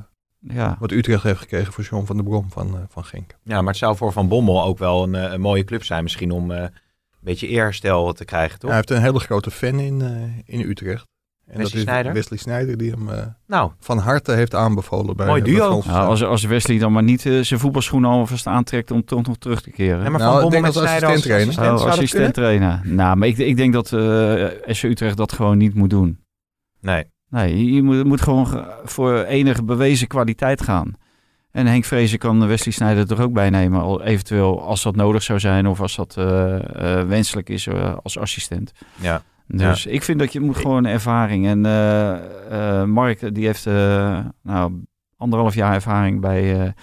ja, wat Utrecht heeft gekregen voor John van der Brom van, eh, van Genk. Ja, maar het zou voor Van Bommel ook wel een, eh, een mooie club zijn. Misschien om eh, een beetje eerherstel te krijgen, toch? Hij heeft een hele grote fan in, eh, in Utrecht. En Wesley dat is Sneijder? Wesley Sneijder die hem eh, Nou, van harte heeft aanbevolen. Bij, Mooi duo. Ja, als, als Wesley dan maar niet zijn voetbalschoenen alvast aantrekt om toch nog terug te keren. ja, maar Nou, Van ik Bommel denk met als assistent Oh, trainer. Nou, maar ik, ik denk dat eh SC Utrecht dat gewoon niet moet doen. Nee. Nee, je- moet, moet gewoon ge- voor enige bewezen kwaliteit gaan. En Henk Vrezen kan Wesley Sneijder er ook bij nemen. Al eventueel als dat nodig zou zijn of als dat eh, eh, wenselijk is eh, als assistent. Ja. Dus ik vind dat je moet gewoon ervaring. En Mark die heeft nou, anderhalf jaar ervaring bij,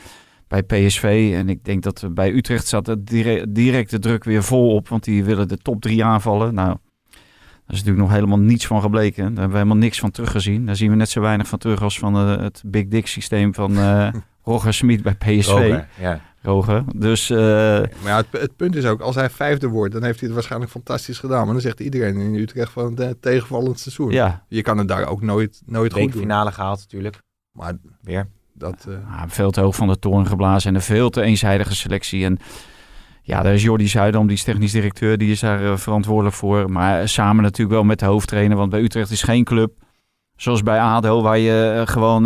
bij PSV. En ik denk dat bij Utrecht zat het dire- direct de druk weer vol op. Want die willen de top drie aanvallen. Nou, is natuurlijk nog helemaal niets van gebleken. Daar hebben we helemaal niks van teruggezien. Daar zien we net zo weinig van terug als van eh, het Big Dick systeem van eh Roger Smit bij PSV. Roger, ja. Roger. Dus eh, Maar ja, het, het punt is ook, als hij vijfde wordt, dan heeft hij het waarschijnlijk fantastisch gedaan. Maar dan zegt iedereen in Utrecht van het tegenvallend seizoen. ja, Je kan het daar ook nooit, nooit goed doen. Bekerfinale gehaald natuurlijk. Maar Weer. dat... eh, Ja, veel te hoog van de toren geblazen en een veel te eenzijdige selectie. En ja, daar is Jordi Zuidam, die is technisch directeur, die is daar eh, verantwoordelijk voor. Maar eh, samen natuurlijk wel met de hoofdtrainer, want bij Utrecht is geen club zoals bij ADO, waar je eh, gewoon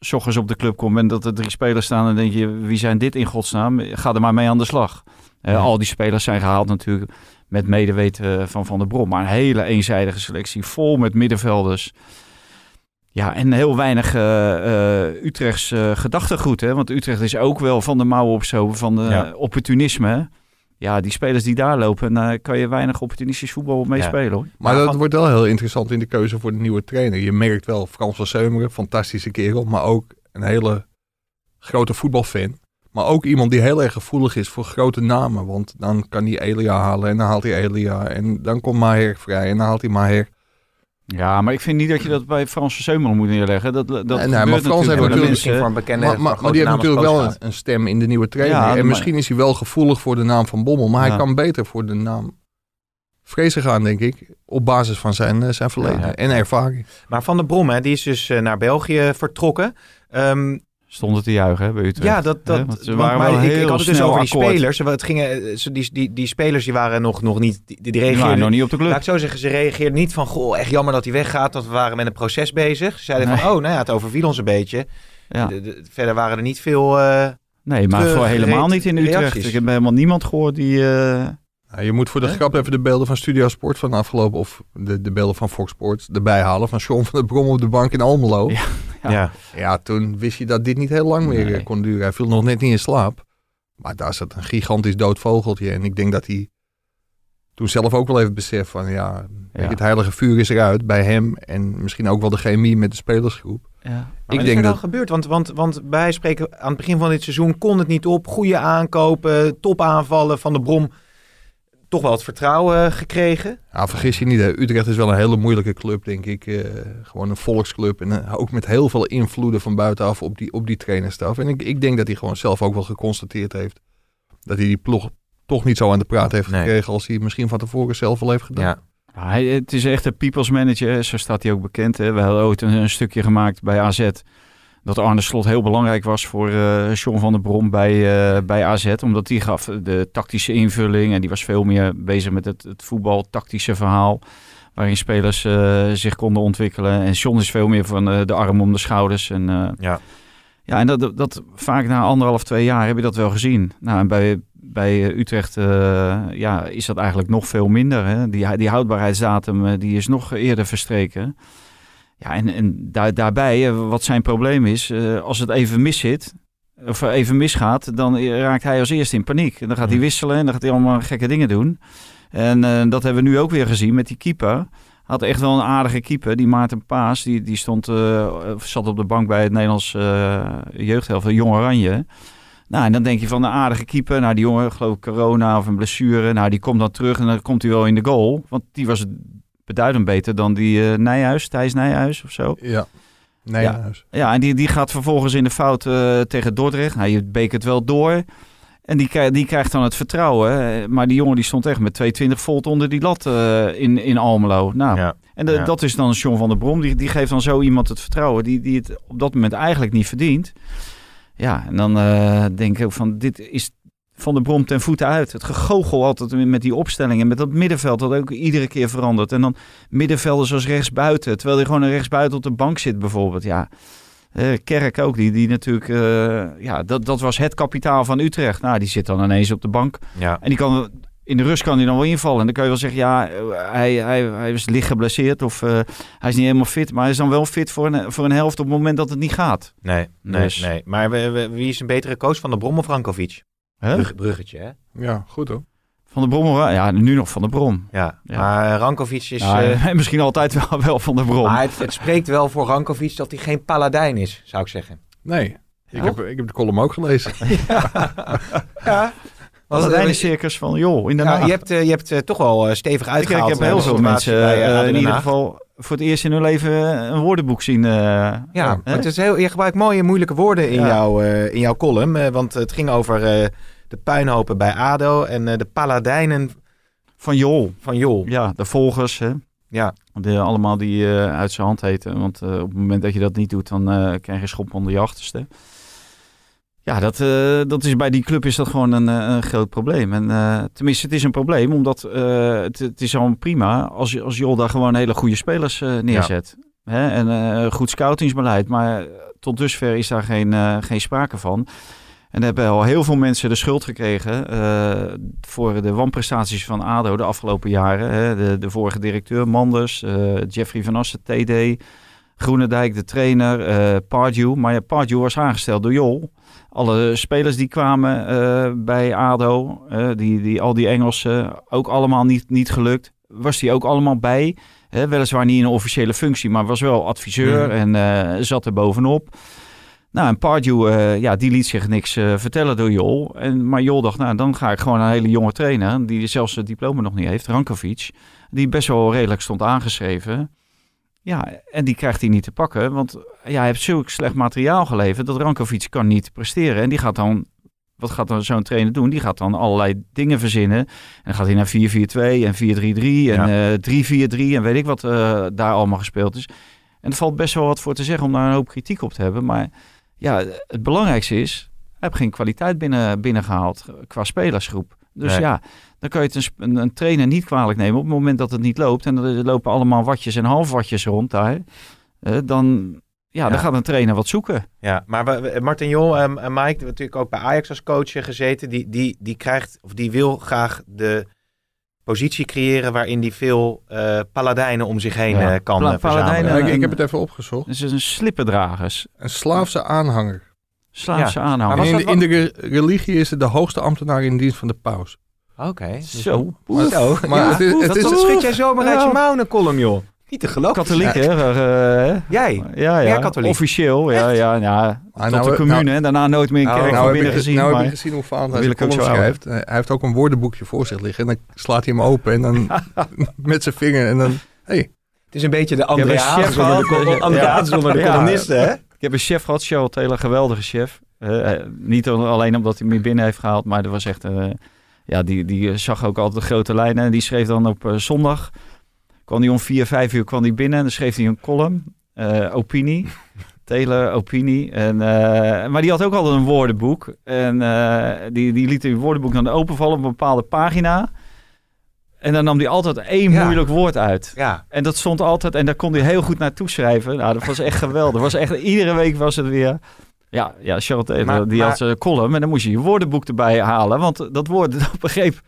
s ochtends op de club komt en dat er drie spelers staan en denk je, wie zijn dit in godsnaam? Ga er maar mee aan de slag. Ja. Al die spelers zijn gehaald natuurlijk met medeweten van Van der Brom. Maar een hele eenzijdige selectie, vol met middenvelders. Ja, en heel weinig eh, eh, Utrechts eh, gedachtegoed. Hè? Want Utrecht is ook wel van de mouwen op zo, van de Ja. opportunisme. hè. Ja, die spelers die daar lopen, daar kan je weinig opportunistisch voetbal mee Ja. spelen hoor. Maar dat wordt wel heel interessant in de keuze voor de nieuwe trainer. Je merkt wel, Frans van Seumeren, fantastische kerel, maar ook een hele grote voetbalfan. Maar ook iemand die heel erg gevoelig is voor grote namen. Want dan kan hij Elia halen en dan haalt hij Elia. En dan komt Maher vrij en dan haalt hij Maher. Ja, maar ik vind niet dat je dat bij Frans Verseumer moet neerleggen. Dat, dat nee, gebeurt maar Frans heeft natuurlijk- misschien voor een bekende Maar, maar, van maar die heeft natuurlijk wel een, een stem in de nieuwe trainer. Ja, en maar- misschien is hij wel gevoelig voor de naam van Bommel. Maar Ja. hij kan beter voor de naam Vrezen gaan, denk ik. Op basis van zijn, eh, zijn verleden Ja. en ervaring. Maar Van der Brom, hè, die is dus eh, naar België vertrokken. Ehm, Stonden te juichen hè, bij Utrecht. ja, dat, dat, want ze waren maar wel ik, ik had het dus over die akkoord. spelers. Het gingen, eh, ze- die, die, die spelers die waren nog, nog niet, die, reageerden nog niet op de club. Laat ik zo zeggen, ze reageerden niet van, goh, echt jammer dat hij weggaat, want we waren met een proces bezig. Ze zeiden van, oh, nou ja, het overviel ons een beetje. Ja. De- de- verder waren er niet veel... eh, Nee, maar voor helemaal niet in Utrecht. reacties. Ik heb helemaal niemand gehoord die... eh, je moet voor de grap even de beelden van Studio Sport van de afgelopen... of de, de beelden van Fox Sports erbij halen. Van Sean van der Brom op de bank in Almelo. Ja. Ja, Ja. ja. toen wist je dat dit niet heel lang meer Nee. eh, kon duren. Hij viel nog net niet in slaap. Maar daar zat een gigantisch dood vogeltje. En ik denk dat hij toen zelf ook wel even beseft van... ja, Ja. het heilige vuur is eruit bij hem. En misschien ook wel de chemie met de spelersgroep. ja. Maar ik wat is denk er dan dat... gebeurd? Want, want, want bij spreken aan het begin van dit seizoen kon het niet op. Goede aankopen, topaanvallen van de Brom. Toch wel het vertrouwen gekregen. Ja, vergis je niet, hè. Utrecht is wel een hele moeilijke club, denk ik. Eh, gewoon een volksclub. En eh, ook met heel veel invloeden van buitenaf op die, op die trainerstaf. En ik, ik denk dat hij gewoon zelf ook wel geconstateerd heeft... dat hij die ploeg toch niet zo aan de praat heeft Nee. gekregen... als hij misschien van tevoren zelf al heeft gedaan. Ja. Ja, hij, het is echt een people's manager, zo staat hij ook bekend. Hè. We hadden ooit een, een stukje gemaakt bij AZ. Dat Arne Slot heel belangrijk was voor eh John van der Brom bij, eh, bij AZ. Omdat die gaf de tactische invulling. En die was veel meer bezig met het, het voetbal, tactische verhaal. Waarin spelers eh, zich konden ontwikkelen. En John is veel meer van de arm om de schouders. En, Ja. ja, en dat, dat, vaak na anderhalf, twee jaar heb je dat wel gezien. Nou, en bij, bij Utrecht ja, is dat eigenlijk nog veel minder. Hè? Die, die houdbaarheidsdatum eh, die is nog eerder verstreken. Ja, en, en daar, daarbij, eh, wat zijn probleem is, eh, als het even mis zit, of even misgaat, dan raakt hij als eerste in paniek. En dan gaat hij wisselen en dan gaat hij allemaal gekke dingen doen. En eh, dat hebben we nu ook weer gezien met die keeper. Had echt wel een aardige keeper, die Maarten Paas. Die, die stond, eh, zat op de bank bij het Nederlands eh jeugdhelft, Jong Oranje. Nou, en dan denk je van een aardige keeper. Nou, die jongen, geloof ik, corona of een blessure. Nou, die komt dan terug en dan komt hij wel in de goal. Want die was beduidend beter dan die eh Nijhuis, Thijs Nijhuis of zo. Ja. Nee, Ja. en die, die gaat vervolgens in de fout eh, tegen Dordrecht. Nou, je bekert wel door. En die, die krijgt dan het vertrouwen. Maar die jongen die stond echt met 220 volt onder die lat eh, in, in Almelo. Nou, Ja. en de- Ja. dat is dan John van der Brom. Die, die geeft dan zo iemand het vertrouwen die, die het op dat moment eigenlijk niet verdient. Ja, en dan eh, denk ik ook van, dit is Van de Brom ten voeten uit. Het gegogel altijd met die opstellingen. Met dat middenveld dat ook iedere keer verandert. En dan middenvelders als rechtsbuiten. Terwijl hij gewoon een rechtsbuiten op de bank zit bijvoorbeeld. Ja, eh, Kerk ook. Die, die natuurlijk... eh, ja, dat, dat was het kapitaal van Utrecht. Nou, die zit dan ineens op de bank. Ja. En die kan, in de rust kan hij dan wel invallen. En dan kan je wel zeggen, ja, hij, hij, hij is licht geblesseerd of eh, hij is niet helemaal fit. Maar hij is dan wel fit voor een, voor een helft op het moment dat het niet gaat. Nee, nee, Dus- nee. Maar wie is een betere coach van de Brom of Rankovic? Hè? Brug- bruggetje, hè? Ja, goed hoor. Van de Brom, ja, nu nog van de Brom. Ja. Ja. Maar Rankovic is... Ja, eh, misschien altijd wel, wel van de Brom. maar het, het spreekt wel voor Rankovic dat hij geen paladijn is, zou ik zeggen. Nee, ik, heb, ik heb de column ook gelezen. Ja. Was het een circus van, joh, in de Ja, je hebt, eh, je hebt eh, toch wel stevig ik, uitgehaald. ik heb eh, heel de veel mensen in ieder geval voor het eerst in hun leven een woordenboek zien. eh, Ja, maar het is heel, je gebruikt mooie moeilijke woorden in, Ja. jouw, eh, in jouw column. eh, want het ging over eh, de puinhopen bij ADO en eh, de paladijnen Van Jol. van Jol. Ja, de volgers. Hè? Ja. De, allemaal die eh, uit zijn hand heten. Want eh, op het moment dat je dat niet doet, dan eh, krijg je schop onder je achterste. Ja, dat, eh, dat is, bij die club is dat gewoon een, eh, een groot probleem. En, eh, tenminste, het is een probleem, omdat het, het is al prima als, je- als Jol daar gewoon hele goede spelers neerzet. Hè? En goed scoutingsbeleid. Maar tot dusver is daar geen, geen sprake van. En er hebben al heel veel mensen de schuld gekregen voor de wanprestaties van ADO de afgelopen jaren. Hè. De, de vorige directeur, Manders, Jeffrey van Assen, TD, Groenendijk, de trainer, Pardew. Maar ja, Pardew was aangesteld door Jol. Alle spelers die kwamen eh, bij ADO, eh, die, die, al die Engelsen, ook allemaal niet, niet gelukt. Was die ook allemaal bij. Hè, weliswaar niet in een officiële functie, maar was wel adviseur Mhm. en eh, zat er bovenop. Nou, en Pardew, ja, die liet zich niks vertellen door Jol. En, maar Jol dacht, nou, dan ga ik gewoon een hele jonge trainer, die zelfs het diploma nog niet heeft, Rankovic, die best wel redelijk stond aangeschreven. Ja, en die krijgt hij niet te pakken, want ja, hij heeft zulk slecht materiaal geleverd dat Rankovic kan niet presteren. En die gaat dan, wat gaat dan zo'n trainer doen? Die gaat dan allerlei dingen verzinnen. En dan gaat hij naar 4-4-2 en 4-3-3 en eh 3-4-3 en weet ik wat eh, daar allemaal gespeeld is. En er valt best wel wat voor te zeggen om daar een hoop kritiek op te hebben, maar ja, het belangrijkste is, hij heeft geen kwaliteit binnen, binnengehaald qua spelersgroep. Dus Nee. ja, dan kan je het een, een, een trainer niet kwalijk nemen op het moment dat het niet loopt. En er lopen allemaal watjes en halfwatjes rond daar. eh, dan, ja, Ja. dan gaat een trainer wat zoeken. Ja, maar we- Martin Jol en, en Mike, die natuurlijk ook bij Ajax als coach gezeten, die, die, die krijgt, of die wil graag de positie creëren waarin die veel eh, paladijnen om zich heen Ja. eh, kan Pla- verzamelen. paladijnen- ik, ik heb het even opgezocht. Dus het is een slippendragers, Een slaafse aanhanger. slaafse Ja. aanhanger. In, in de re- religie is het de hoogste ambtenaar in dienst van de paus. Oké. Zo, Maar- Zo. Maar ja, het is- het dat, is- dat schud jij zomaar uit je Ja. mouw een column, joh. Niet te geloven. katholiek hè? eh, Jij? ja, ja. Ja, katholiek. Officieel, ja, ja, ja. Ah, Tot nou, de commune, nou- en daarna nooit meer een Oh, kerk Nou, heb binnen ik, gezien. nou heb maar- ik gezien hoe Vaan hij column zo schrijft. Eh, Hij heeft ook een woordenboekje voor zich liggen. En dan slaat hij hem open en dan met zijn vinger. En dan, hey, Het is een beetje de heb een André chef Hazes onder de, Ja. Columnisten, hè? Ik heb een chef gehad, Charles Taylor, een geweldige chef. Eh, eh, niet alleen omdat hij me binnen heeft gehaald, maar er was echt... eh, ja, die, die zag ook altijd de grote lijnen. En die schreef dan op eh, zondag... kwam hij om vier, vijf uur kwam hij binnen en dan schreef hij een column. eh, opinie. Taylor, opinie. En, eh, maar die had ook altijd een woordenboek. En eh, die, die liet een woordenboek dan openvallen op een bepaalde pagina. En dan nam hij altijd één Ja. moeilijk woord uit. Ja. En dat stond altijd, en daar kon hij heel goed naartoe schrijven. Nou, dat was echt geweldig. Was echt, iedere week was het weer. Ja, ja Charlotte die maar- had zijn column. En dan moest je je woordenboek erbij halen. Want dat woord, dat begreep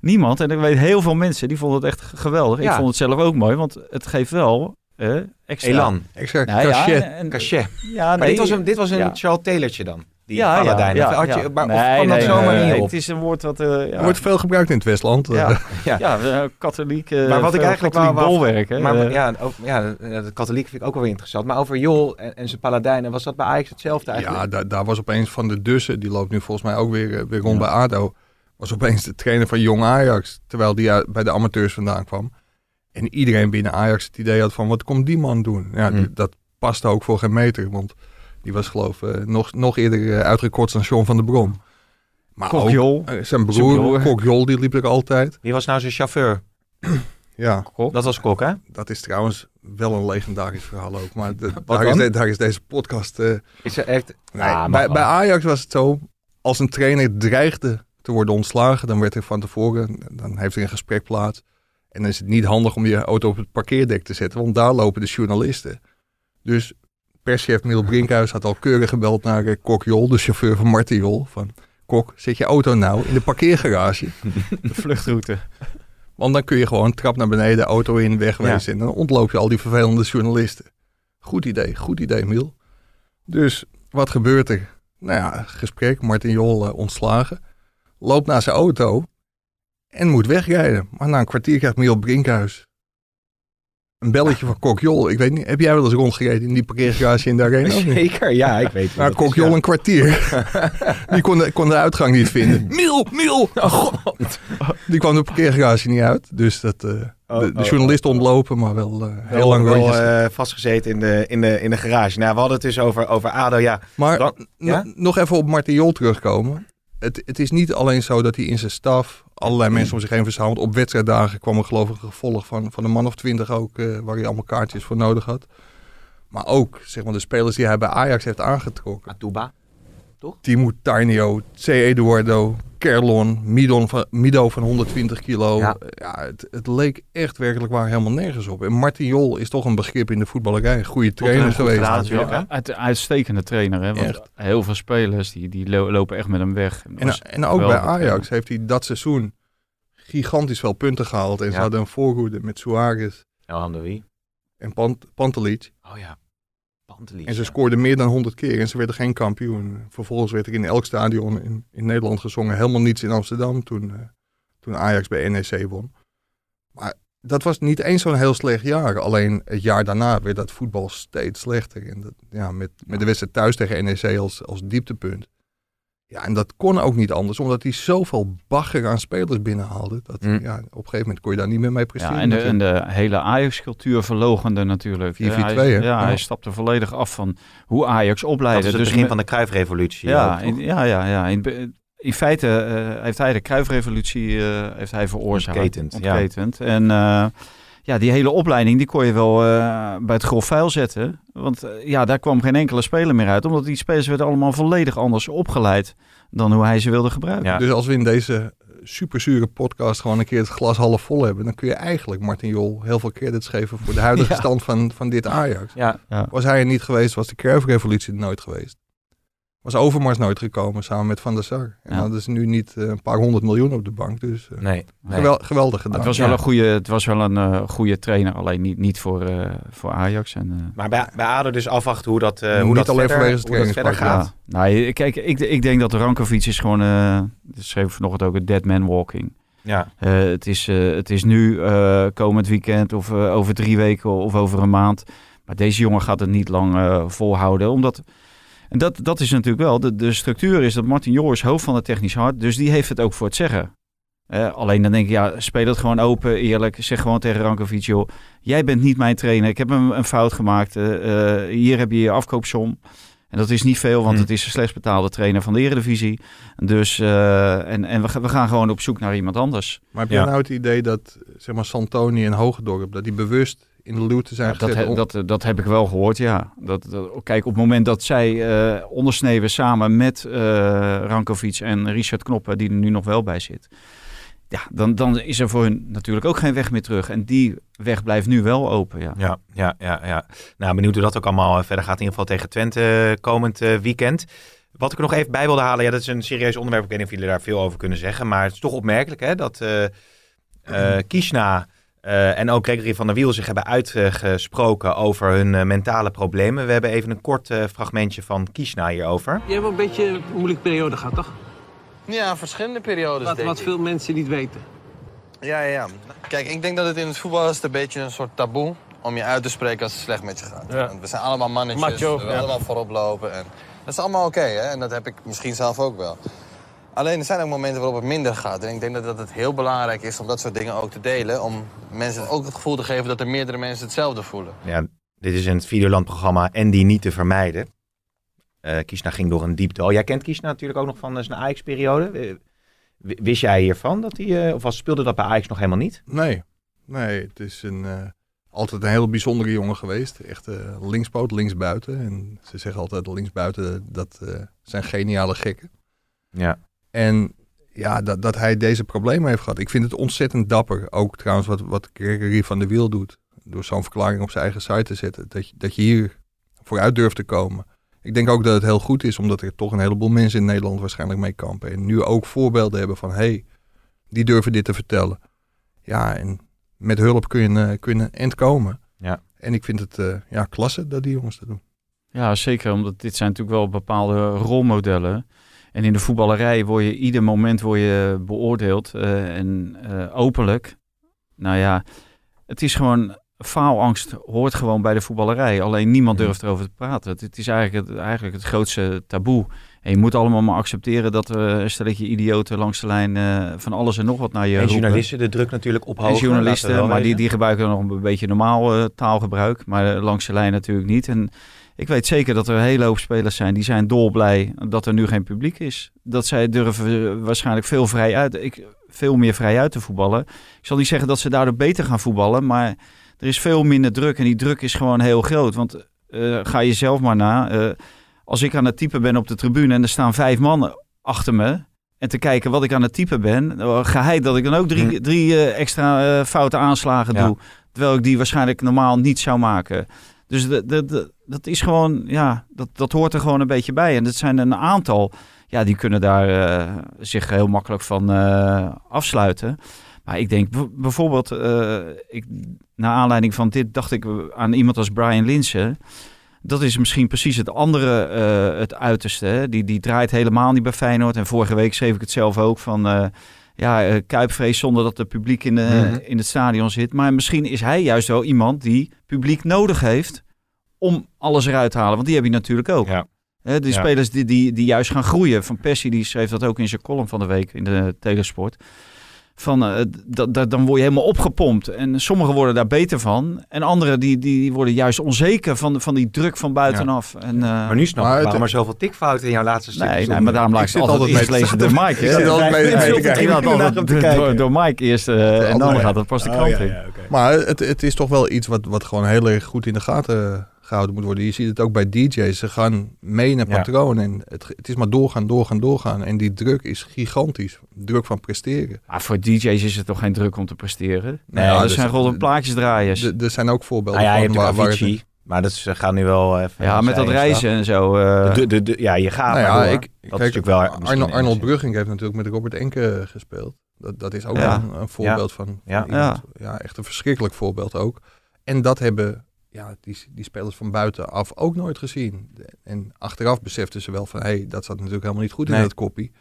niemand. En ik weet heel veel mensen, die vonden het echt geweldig. Ik Ja. vond het zelf ook mooi, want het geeft wel eh, extra... Elan. extra Nou ja, cachet. en- en- Cachet. Ja, Maar nee, dit was een, dit was een ja. Charles Taylortje dan? Die ja, ja, paladijn. ja, Of had ja. je, maar, of Nee, kwam dat zomaar nee, niet nee, op? Het is een woord wat... eh, ja. Er wordt veel gebruikt in het Westland. ja, Ja. ja. eh, katholiek, eh, Maar wat ik eigenlijk katholiek wou- bolwerk. hè. Maar ja, over, ja, de katholiek vind ik ook wel weer interessant. Maar over Jol en, en zijn paladijnen, was dat bij Ajax hetzelfde eigenlijk? ja, daar, daar was opeens Van de Dussen, die loopt nu volgens mij ook weer, weer rond Ja. bij ADO. Was opeens de trainer van Jong Ajax. Terwijl die bij de amateurs vandaan kwam. En iedereen binnen Ajax het idee had van, wat komt die man doen? Ja, Hm. die- dat paste ook voor geen meter. Want die was geloof ik nog, nog eerder eh, uitgekort dan John van der Brom. Maar Kok ook, Jol. eh, zijn Zijn broer, broer. Kok Jol, die liep er altijd. Wie was nou zijn chauffeur? Ja, Kok. Dat was Kok, hè? dat is trouwens wel een legendarisch verhaal ook. Maar de- Wat daar, is dan? de- daar is deze podcast... eh, Is er echt... Nee, Ah, bij, bij Ajax was het zo, als een trainer dreigde te te worden ontslagen. Dan werd er van tevoren, dan heeft er een gesprek plaats. En dan is het niet handig om je auto op het parkeerdek te zetten, want daar lopen de journalisten. Dus perschef Miel Brinkhuis had al keurig gebeld naar eh, Kok Jol, de chauffeur van Martin Jol. Van, Kok, zet je auto nou in de parkeergarage. De vluchtroute. Want dan kun je gewoon trap naar beneden, auto in, wegwezen. En dan ontloop je al die vervelende journalisten. Goed idee, goed idee, Miel. Dus wat gebeurt er? Nou ja, gesprek, Martin Jol eh, ontslagen. Loopt naar zijn auto en moet wegrijden. Maar na een kwartier krijgt Miel Brinkhuis een belletje van Kok Jol. Ik weet niet, heb jij wel eens rondgereden in die parkeergarage in de arena? Zeker, ja, ik weet Maar het. Kok Jol een kwartier. Die kon de, kon de uitgang niet vinden. Miel, Miel! Oh, God. Die kwam de parkeergarage niet uit. Dus dat, eh, Oh, de, de oh, journalist ontlopen, maar wel eh, heel lang wel eh, vastgezeten in de, in, de, in de garage. Nou, we hadden het dus over, over ADO, ja. Maar Dan- ja? nog even op Martin Jol terugkomen. Het, het is niet alleen zo dat hij in zijn staf allerlei mensen om zich heen verzamelt. Op wedstrijddagen kwam er geloof ik een gevolg van, van een man of twintig ook, eh, waar hij allemaal kaartjes voor nodig had. Maar ook zeg maar, de spelers die hij bij Ajax heeft aangetrokken. Timo Tainio, C. Eduardo, Kerlon, Midon van, Mido van 120 kilo. Ja. Ja. het, het leek echt werkelijk waar helemaal nergens op. En Martin Jol is toch een begrip in de voetballerij. Een goede trainer goed geweest. gedaan? Ja, uit, uitstekende trainer. Hè? Want Echt. heel veel spelers die, die lo- lopen echt met hem weg. En, ook bij Ajax heeft hij dat seizoen gigantisch veel punten gehaald. En ze hadden een voorhoede met Suarez Elham de Wie. en Pant Pantelic. Oh ja. En ze scoorden meer dan 100 keer en ze werden geen kampioen. Vervolgens werd er in elk stadion in, in Nederland gezongen. Helemaal niets in Amsterdam toen, eh, toen Ajax bij NEC won. Maar dat was niet eens zo'n heel slecht jaar. Alleen het jaar daarna werd dat voetbal steeds slechter. En dat, ja, met, met de wedstrijd thuis tegen NEC als, als dieptepunt. Ja, en dat kon ook niet anders, omdat hij zoveel bagger aan spelers binnenhaalde. Dat, Mm. ja, op een gegeven moment kon je daar niet meer mee presteren. Ja, en, de, en natuurlijk. de hele Ajax-cultuur verlogende natuurlijk. 4-4-2, Ja, hij-? Ja, Ja. hij stapte volledig af van hoe Ajax Dat opleidde. is het dus begin van de Kruifrevolutie. ja, in, ja, ja, ja. In, feite eh, heeft hij de Kruifrevolutie eh, heeft hij veroorzaakt. Ontketend, ja. Ontketend. En eh, ja, die hele opleiding die kon je wel eh, bij het grof vuil zetten. Want eh, ja, daar kwam geen enkele speler meer uit. Omdat die spelers werden allemaal volledig anders opgeleid dan hoe hij ze wilde gebruiken. Ja. Dus als we in deze superzure podcast gewoon een keer het glas half vol hebben, dan kun je eigenlijk Martin Jol heel veel credits geven voor de huidige Ja. stand van, van dit Ajax. Ja, Was hij er niet geweest, was de Cruyff-revolutie er nooit geweest. Was Overmars nooit gekomen samen met Van der Sar. En Ja. dat is nu niet eh, een paar honderd miljoen op de bank. Dus eh, nee. nee. gewel- geweldig gedaan. Het was Ja. wel een goede, het was wel een eh, goede trainer, alleen niet, niet voor, eh, voor Ajax. En, eh, Maar bij, bij ADO dus afwachten hoe dat, eh, hoe Niet dat alleen verder, vanwege hoe dat verder gaat. Ja, nou, kijk, ik, ik denk dat Rankovic is gewoon, eh dat schreef vanochtend ook, een dead man walking. Ja. Eh, het, is, eh, het is nu eh, komend weekend of eh, over drie weken of over een maand. Maar deze jongen gaat het niet lang eh, volhouden. Omdat, en dat, dat is natuurlijk wel, de, de structuur is dat Martin Joris hoofd van het technisch hart. Dus die heeft het ook voor het zeggen. Eh, alleen dan denk ik, ja, speel het gewoon open, eerlijk. Zeg gewoon tegen Rankovic, joh, jij bent niet mijn trainer. Ik heb een, een fout gemaakt. Eh, eh, hier heb je je afkoopsom. En dat is niet veel, want Hmm. het is de slechts betaalde trainer van de Eredivisie. Dus, eh, en, en we, gaan- we gaan gewoon op zoek naar iemand anders. Maar heb je Ja. nou het idee dat zeg maar, Santoni en Hogendorp, dat die bewust in de luwte zijn Ja, dat, gezet? he- om- dat, eh, dat heb ik wel gehoord, ja. Dat, dat, kijk, op het moment dat zij eh ondersneeuwen samen met eh Rankovic en Richard Knoppen, die er nu nog wel bij zit. Ja, dan, dan is er voor hun natuurlijk ook geen weg meer terug. En die weg blijft nu wel open, ja. Ja, ja, ja, ja. Nou, benieuwd hoe dat ook allemaal verder gaat. In ieder geval tegen Twente komend weekend. Wat ik er nog even bij wilde halen, ja, dat is een serieus onderwerp. Ik weet niet of jullie daar veel over kunnen zeggen. Maar het is toch opmerkelijk hè, dat eh eh, Kishna eh, en ook Gregory van der Wiel zich hebben uitgesproken over hun eh, mentale problemen. We hebben even een kort eh, fragmentje van Kishna hierover. Je hebt een beetje een moeilijke periode gehad, toch? Ja, verschillende periodes. Wat, denk wat ik. veel mensen niet weten. Ja, ja, ja. Kijk, ik denk dat het in het voetbal is een beetje een soort taboe om je uit te spreken als het slecht met je gaat. Ja. Want we zijn allemaal mannetjes, Macho, we willen ja. allemaal voorop lopen. En dat is allemaal oké, hè? En dat heb ik misschien zelf ook wel. Alleen er zijn ook momenten waarop het minder gaat. En ik denk dat, dat het heel belangrijk is om dat soort dingen ook te delen. Om mensen ook het gevoel te geven dat er meerdere mensen hetzelfde voelen. Ja, dit is in het Videoland-programma En die niet te vermijden. Eh Kishna ging door een diep dal. Jij kent Kishna natuurlijk ook nog van eh, zijn Ajax-periode. Eh, Wist jij hiervan? Dat hij, eh, of was, speelde dat bij Ajax nog helemaal niet? Nee, nee, het is een, eh, altijd een heel bijzondere jongen geweest. Echt eh, linkspoot, linksbuiten. En ze zeggen altijd linksbuiten, dat eh, zijn geniale gekken. Ja. En ja, dat, dat hij deze problemen heeft gehad. Ik vind het ontzettend dapper. Ook trouwens wat, wat Gregory van der Wiel doet. Door zo'n verklaring op zijn eigen site te zetten. Dat je, dat je hier vooruit durft te komen. Ik denk ook dat het heel goed is, omdat er toch een heleboel mensen in Nederland waarschijnlijk mee kampen. En nu ook voorbeelden hebben van, hé, hey, die durven dit te vertellen. Ja, en met hulp kun je, eh, kun je een eind komen. Ja. En ik vind het uh, ja, klasse dat die jongens dat doen. Ja, zeker. Omdat dit zijn natuurlijk wel bepaalde rolmodellen. En in de voetballerij word je ieder moment word je beoordeeld. Uh, en openlijk. Nou ja, het is gewoon faalangst hoort gewoon bij de voetballerij. Alleen niemand durft erover te praten. Het, is eigenlijk het, eigenlijk het grootste taboe. En je moet allemaal maar accepteren dat er een stelletje idioten langs de lijn uh, van alles en nog wat naar je En roepen. journalisten de druk natuurlijk ophogen. En journalisten, maar die, die gebruiken nog een beetje normaal uh, taalgebruik. Maar uh, langs de lijn natuurlijk niet. En ik weet zeker dat er een hele hoop spelers zijn die zijn dolblij dat er nu geen publiek is. Dat zij durven waarschijnlijk veel, vrij uit, ik, veel meer vrij uit te voetballen. Ik zal niet zeggen dat ze daardoor beter gaan voetballen, maar er is veel minder druk en die druk is gewoon heel groot. Want uh, ga je zelf maar na. Uh, als ik aan het typen ben op de tribune en er staan vijf mannen achter me. En te kijken wat ik aan het typen ben. Geheid dat ik dan ook drie, drie uh, extra foute aanslagen ja. doe. Terwijl ik die waarschijnlijk normaal niet zou maken. Dus dat is gewoon, ja, dat, dat hoort er gewoon een beetje bij. En dat zijn een aantal, ja, die kunnen daar uh, zich heel makkelijk van afsluiten. Maar ik denk bijvoorbeeld, uh, ik, naar aanleiding van dit dacht ik aan iemand als Brian Linsen. Dat is misschien precies het andere, het uiterste. Hè? Die, die draait helemaal niet bij Feyenoord. En vorige week schreef ik het zelf ook van... Ja, uh, kuipvrees zonder dat er publiek in, de, mm -hmm. in het stadion zit. Maar misschien is hij juist wel iemand die publiek nodig heeft... om alles eruit te halen. Want die heb je natuurlijk ook. Ja. Die Ja. spelers die, die, die juist gaan groeien. Van Persie die schreef dat ook in zijn column van de week in de Telesport. Van, eh, dat, dat, dan word je helemaal opgepompt. En sommigen worden daar beter van. En anderen die, die worden juist onzeker van, van die druk van buitenaf. En, eh, Maar nu snap Maar ik waarom er zoveel tikfouten in jouw laatste stuk Nee, nee, maar daarom laat ik ze altijd altijd lezen door Mike. Ik zit altijd door, kijken. door, door Mike eerst eh, en dan gaat het pas de krant in. Maar het, het is toch wel iets wat, wat gewoon heel erg goed in de gaten gehouden moet worden. Je ziet het ook bij DJ's. Ze gaan mee naar Ja. patroon. En het, het is maar doorgaan, doorgaan, doorgaan. En die druk is gigantisch. Druk van presteren. Maar voor DJ's is het toch geen druk om te presteren? Nee, Nee, ja, er dus- zijn gewoon plaatjesdraaiers. Er er zijn ook voorbeelden Nou ja, van waar, waar het- Avicii. Maar dat is, ze gaan nu wel even... ja, met dat reizen en zo. eh, De, de, de, ja, je gaat Nou maar ja, ik, dat is kijk, natuurlijk wel... Arnold enigszins. Brugging heeft natuurlijk met Robert Enke gespeeld. Dat, dat is ook Ja. een, een voorbeeld van, Ja. van. Ja. echt een verschrikkelijk voorbeeld ook. En dat hebben ja, die, die spelers van buitenaf ook nooit gezien. En achteraf beseften ze wel van, hé, hey, dat zat natuurlijk helemaal niet goed in Nee. dat koppie.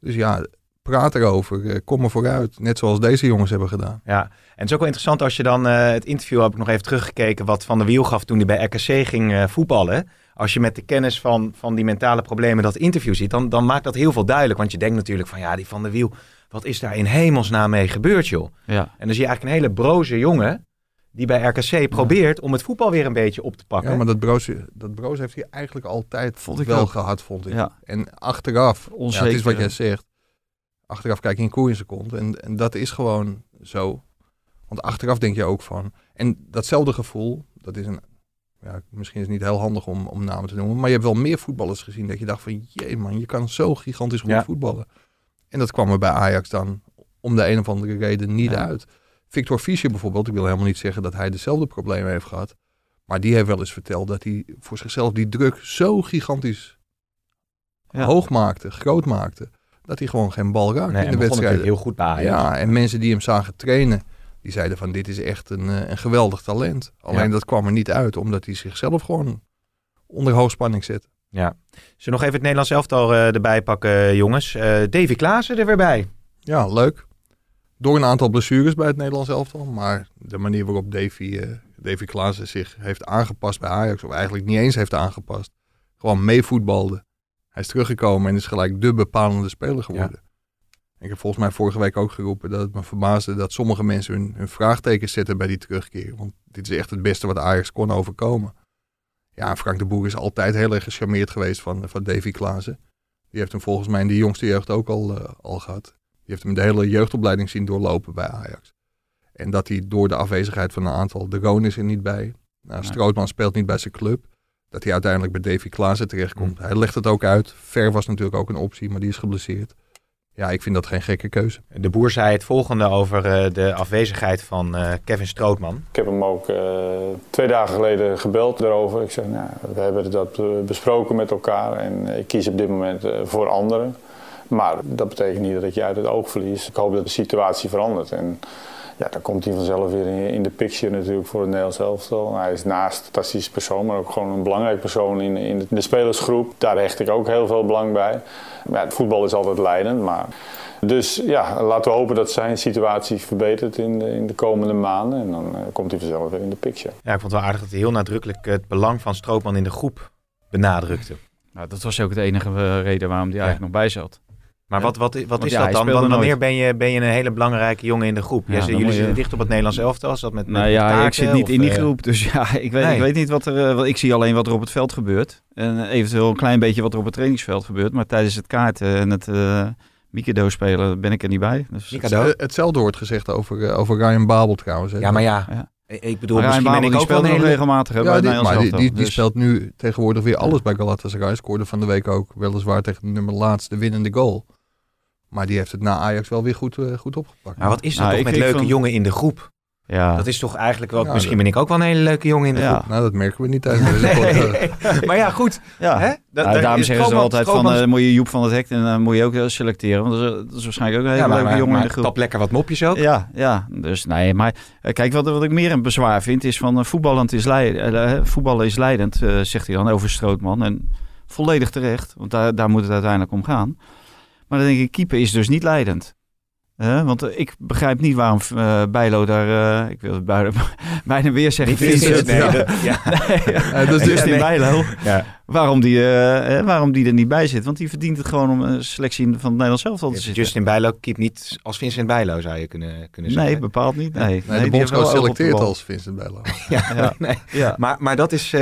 Dus ja, praat erover, eh, kom er vooruit. Net zoals deze jongens hebben gedaan. Ja, en het is ook wel interessant als je dan eh, het interview heb ik nog even teruggekeken wat Van der Wiel gaf toen hij bij RKC ging eh, voetballen. Als je met de kennis van, van die mentale problemen dat interview ziet, dan, dan maakt dat heel veel duidelijk. Want je denkt natuurlijk van ja, die Van der Wiel, wat is daar in hemelsnaam mee gebeurd joh? ja. En dan zie je eigenlijk een hele broze jongen die bij RKC probeert om het voetbal weer een beetje op te pakken. Ja, maar dat broos, dat broos heeft hij eigenlijk altijd Vond ik wel ook. gehad, vond ik. Ja. En achteraf, ja, Onzeker. het is wat jij zegt. Achteraf kijk je een koe in zijn kont. En, en dat is gewoon zo. Want achteraf denk je ook van... En datzelfde gevoel, dat is een... Ja, misschien is het niet heel handig om, om namen te noemen. Maar je hebt wel meer voetballers gezien dat je dacht van... Jee man, je kan zo gigantisch goed Ja. voetballen. En dat kwam er bij Ajax dan om de een of andere reden niet Ja. uit. Victor Fischer bijvoorbeeld, ik wil helemaal niet zeggen dat hij dezelfde problemen heeft gehad. Maar die heeft wel eens verteld dat hij voor zichzelf die druk zo gigantisch Ja. hoog maakte, groot maakte, dat hij gewoon geen bal raakte nee, in de wedstrijden. heel goed bij Ajax. Ja, en mensen die hem zagen trainen, die zeiden van dit is echt een, eh, een geweldig talent. Alleen Ja. dat kwam er niet uit, omdat hij zichzelf gewoon onder hoogspanning zet. Ja. Zullen we nog even het Nederlands elftal eh, erbij pakken, jongens? Eh Davy Klaassen er weer bij. Ja, leuk. Door een aantal blessures bij het Nederlands elftal, maar de manier waarop Davy, eh Davy Klaassen zich heeft aangepast bij Ajax, of eigenlijk niet eens heeft aangepast, gewoon meevoetbalde. Hij is teruggekomen en is gelijk de bepalende speler geworden. Ik heb volgens mij vorige week ook geroepen dat het me verbaasde dat sommige mensen hun, hun vraagtekens zetten bij die terugkeer. Want dit is echt het beste wat Ajax kon overkomen. Ja, Frank de Boer is altijd heel erg gecharmeerd geweest van, van Davy Klaassen. Die heeft hem volgens mij in de jongste jeugd ook al, eh, al gehad. Die heeft hem de hele jeugdopleiding zien doorlopen bij Ajax. En dat hij door de afwezigheid van een aantal, de Roon is er niet bij. Nou, Nee. Strootman speelt niet bij zijn club. Dat hij uiteindelijk bij Davy Klaassen terechtkomt. Hij legt het ook uit. Ver was natuurlijk ook een optie, maar die is geblesseerd. ja, ik vind dat geen gekke keuze. De boer zei het volgende over eh, de afwezigheid van eh, Kevin Strootman. Ik heb hem ook eh, twee dagen geleden gebeld daarover. Ik zei, nou, we hebben dat besproken met elkaar en ik kies op dit moment voor anderen. Maar dat betekent niet dat je uit het oog verlies. Ik hoop dat de situatie verandert. En ja, dan komt hij vanzelf weer in, de picture natuurlijk voor het Nederlands elftal. Hij is naast een fantastische persoon, maar ook gewoon een belangrijk persoon in, in de, spelersgroep. Daar hecht ik ook heel veel belang bij. Ja, het voetbal is altijd leidend, maar... Dus ja, laten we hopen dat zijn situatie verbetert in de, in de komende maanden. En dan eh, komt hij vanzelf weer in de picture. Ja, ik vond het wel aardig dat hij heel nadrukkelijk het belang van Strootman in de groep benadrukte. Nou, dat was ook de enige eh, reden waarom hij eigenlijk nog bij zat. Maar wat, wat, wat is ja, dat dan? Want Wanneer ben je, ben je een hele belangrijke jongen in de groep? Ja, Jij dan zit- jullie je- zitten dicht op het Nederlands elftal. Is dat met, met Nou ja, taken, ik zit niet of, in die eh, groep, dus ja, ik weet, Nee. ik weet niet wat er... eh, wat- ik zie alleen wat er op het veld gebeurt. En eventueel een klein beetje wat er op het trainingsveld gebeurt. Maar tijdens het kaarten en het eh Mikado spelen ben ik er niet bij. Dus Mikado? Eh, Hetzelfde wordt gezegd over, eh, over Ryan Babel trouwens. hè. Ja, maar ja. Ja. Ik- bedoel, Maar Ryan misschien Babel, ben ik die ook wel speelt hele... regelmatig hè, bij Ja, die, Nederlands maar die, elftal. die, die Dus- speelt nu tegenwoordig weer alles bij Galatasaray. Scoorde van de week ook weliswaar tegen de nummer laatste winnende goal. Maar die heeft het na Ajax wel weer goed, eh, goed opgepakt. Maar wat is dat Nou, toch met leuke jongen in de groep? Ja. Dat is toch eigenlijk wel... Ja, misschien dat- ben ik ook wel een hele leuke jongen in de Ja. groep. Nou, dat merken we niet tijdens deze podcast. maar ja, goed. Ja. Hè? Nou, daarom zeggen ze altijd van, eh, moet je Joep van het Hek en dan moet je ook eh, selecteren. Want dat is, dat is waarschijnlijk ook een hele ja, maar, leuke maar, jongen in de groep. tap lekker wat mopjes ook. Ja, ja, dus nee, maar eh, kijk, wat, wat ik meer een bezwaar vind is van eh, voetballend is leid, eh, voetballen is leidend, eh, zegt hij dan over Strootman. En volledig terecht, want daar, daar moet het uiteindelijk om gaan. Maar dan denk ik, keeper is dus niet leidend. Hè? want eh, ik begrijp niet waarom eh Bijlo daar, eh, ik wil het bijna, bijna weer zeggen, Niet Vincent, nee, ja. Nee, dat is- Justin nee. Bijlo, Ja. waarom die, waarom die er niet bij zit. Want die verdient het gewoon om een selectie van het Nederlands elftal te zitten. Justin Bijlo keept niet als Vincent Bijlo, zou je kunnen, kunnen zeggen. Nee, bepaald niet. Nee, Nee, Nee, de bondscoach selecteert als Vincent Bijlo. Ja, Ja. nee. Ja. Maar, maar dat is...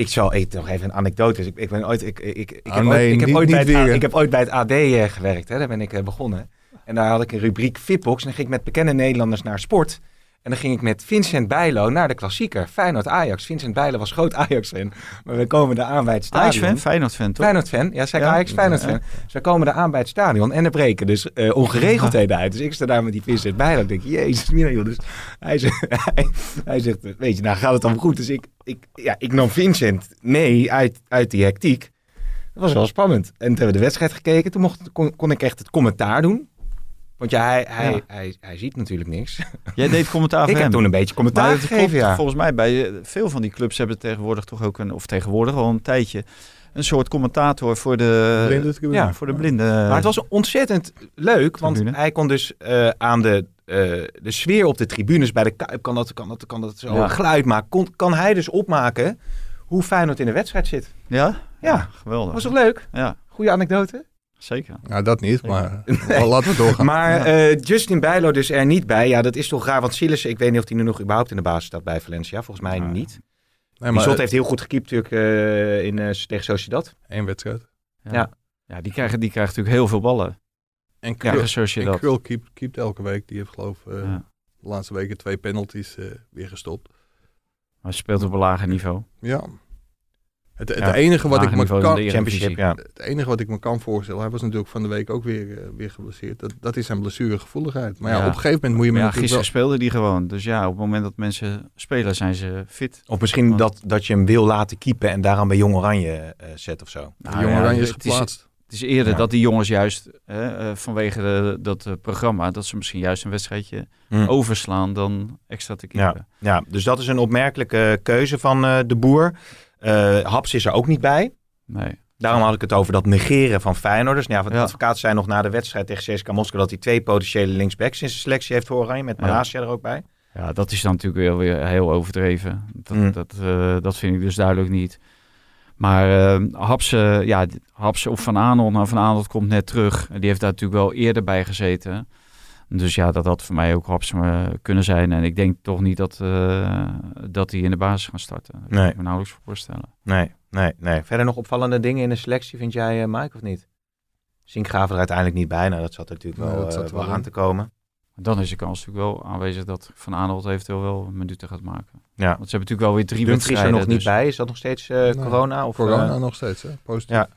ik zal ik, nog even een anekdote. Ik, ik ben ooit... Ik, ik, ik, Ah, heb, nee, ooit, ik, heb niet- ooit bij het, ik heb ooit bij het AD eh, gewerkt. Hè. Daar ben ik eh, begonnen. En daar had ik een rubriek Fitbox. En dan ging ik met bekende Nederlanders naar sport. En dan ging ik met Vincent Bijlo naar de klassieker. Feyenoord-Ajax. Vincent Bijlo was groot Ajax-fan. Maar we komen daar aan bij het stadion. Ajax-fan, Feyenoord-fan, toch? Feyenoord-fan. Ja, zei Ja. Ajax, Feyenoord-fan. Dus we komen daar aan bij het stadion en er breken dus eh, ongeregeldheden uit. Dus ik sta daar met die Vincent Bijlo. Ik denk, jezus, mina joh. Dus hij, zegt, hij, hij zegt, weet je, nou gaat het dan goed. Dus ik, ik, ja, ik nam Vincent mee uit, uit die hectiek. Dat was wel spannend. En toen hebben we de wedstrijd gekeken. Toen mocht, kon, kon ik echt het commentaar doen. Want ja, hij, hij, Ja. Hij, hij, ziet natuurlijk niks. Jij deed commentaar ik heb hem. toen een beetje commentaar Maar het gegeven, klopt ja. volgens mij bij eh, veel van die clubs hebben tegenwoordig toch ook een, of tegenwoordig al een tijdje, een soort commentator voor de, Blinde tribune. ja. voor de blinden. Maar het was ontzettend leuk, want Tribune. hij kon dus eh, aan de, eh, de sfeer op de tribunes bij de Kuip, kan dat, kan dat, kan dat zo Ja. geluid maken, kon, kan hij dus opmaken hoe Feyenoord in de wedstrijd zit. Ja? Ja, geweldig. was toch leuk? Ja, Goede anekdote. Zeker. Nou, dat niet, maar laten we doorgaan. Maar eh, Justin Bijlo dus er niet bij. Ja, dat is toch raar, want Silas, ik weet niet of hij nu nog überhaupt in de basis staat bij Valencia. Volgens mij niet. nee, Maar Zot heeft heel goed gekiept natuurlijk eh, in, eh, tegen Sociedad. één wedstrijd. Ja, Ja. ja. die, krijgen, die krijgen natuurlijk heel veel ballen. En Ja, Krul, en. Krul keept, keept elke week. Die heeft geloof ik eh, Ja. de laatste weken twee penalties eh, weer gestopt. Maar speelt op een lager niveau. Ja. Het, het Ja, enige wat ik me kan... Championship, ja. Het enige wat ik me kan voorstellen, hij was natuurlijk van de week ook weer, eh, weer geblesseerd. Dat, dat is zijn blessuregevoeligheid. Maar ja, Ja. op een gegeven moment moet je Maar ja, speelde die gewoon. Dus ja, op het moment dat mensen spelen, zijn ze fit. Of misschien Want- dat, dat je hem wil laten keepen en daarom bij Jong Oranje eh, zet of zo. Nou ja, Oranje is het is- geplaatst. Het is eerder Ja. dat die jongens juist hè, eh, vanwege de, dat programma, dat ze misschien juist een wedstrijdje Hm. overslaan dan extra te Ja, keeper. ja, dus dat is een opmerkelijke keuze van de boer. Eh, Haps is er ook niet bij. Nee. Daarom had ik het over dat negeren van Feyenoorders. Nou, ja, de Ja. advocaat zei nog na de wedstrijd tegen CSKA Moskou... dat hij twee potentiële linksbacks in zijn selectie heeft voor Oranje. Met Ja. Malasia er ook bij. Ja, dat is dan natuurlijk weer heel overdreven. Dat, Mm. dat, eh, dat vind ik dus duidelijk niet. Maar Haps, eh, ja, of Van Aanholt, nou Van Aanholt komt net terug. Die heeft daar natuurlijk wel eerder bij gezeten. Dus ja, dat had voor mij ook Haps eh, kunnen zijn. En ik denk toch niet dat, eh, dat die in de basis gaan starten. Dat Nee. kan ik me nauwelijks voorstellen. Nee, nee, nee. Verder nog opvallende dingen in de selectie, vind jij, eh, Mike, of niet? Zinkgraven er uiteindelijk niet bij. Nou, dat zat er natuurlijk Nee, wel, dat zat wel aan in. te komen. Dan is de kans natuurlijk wel aanwezig dat Van Aanholt eventueel wel minuten gaat maken. Ja. Want ze hebben natuurlijk wel weer drie Dumfries er nog niet dus- bij. Is dat nog steeds eh, Nee, corona? Of, Corona nog steeds, hè? Positief. Ja.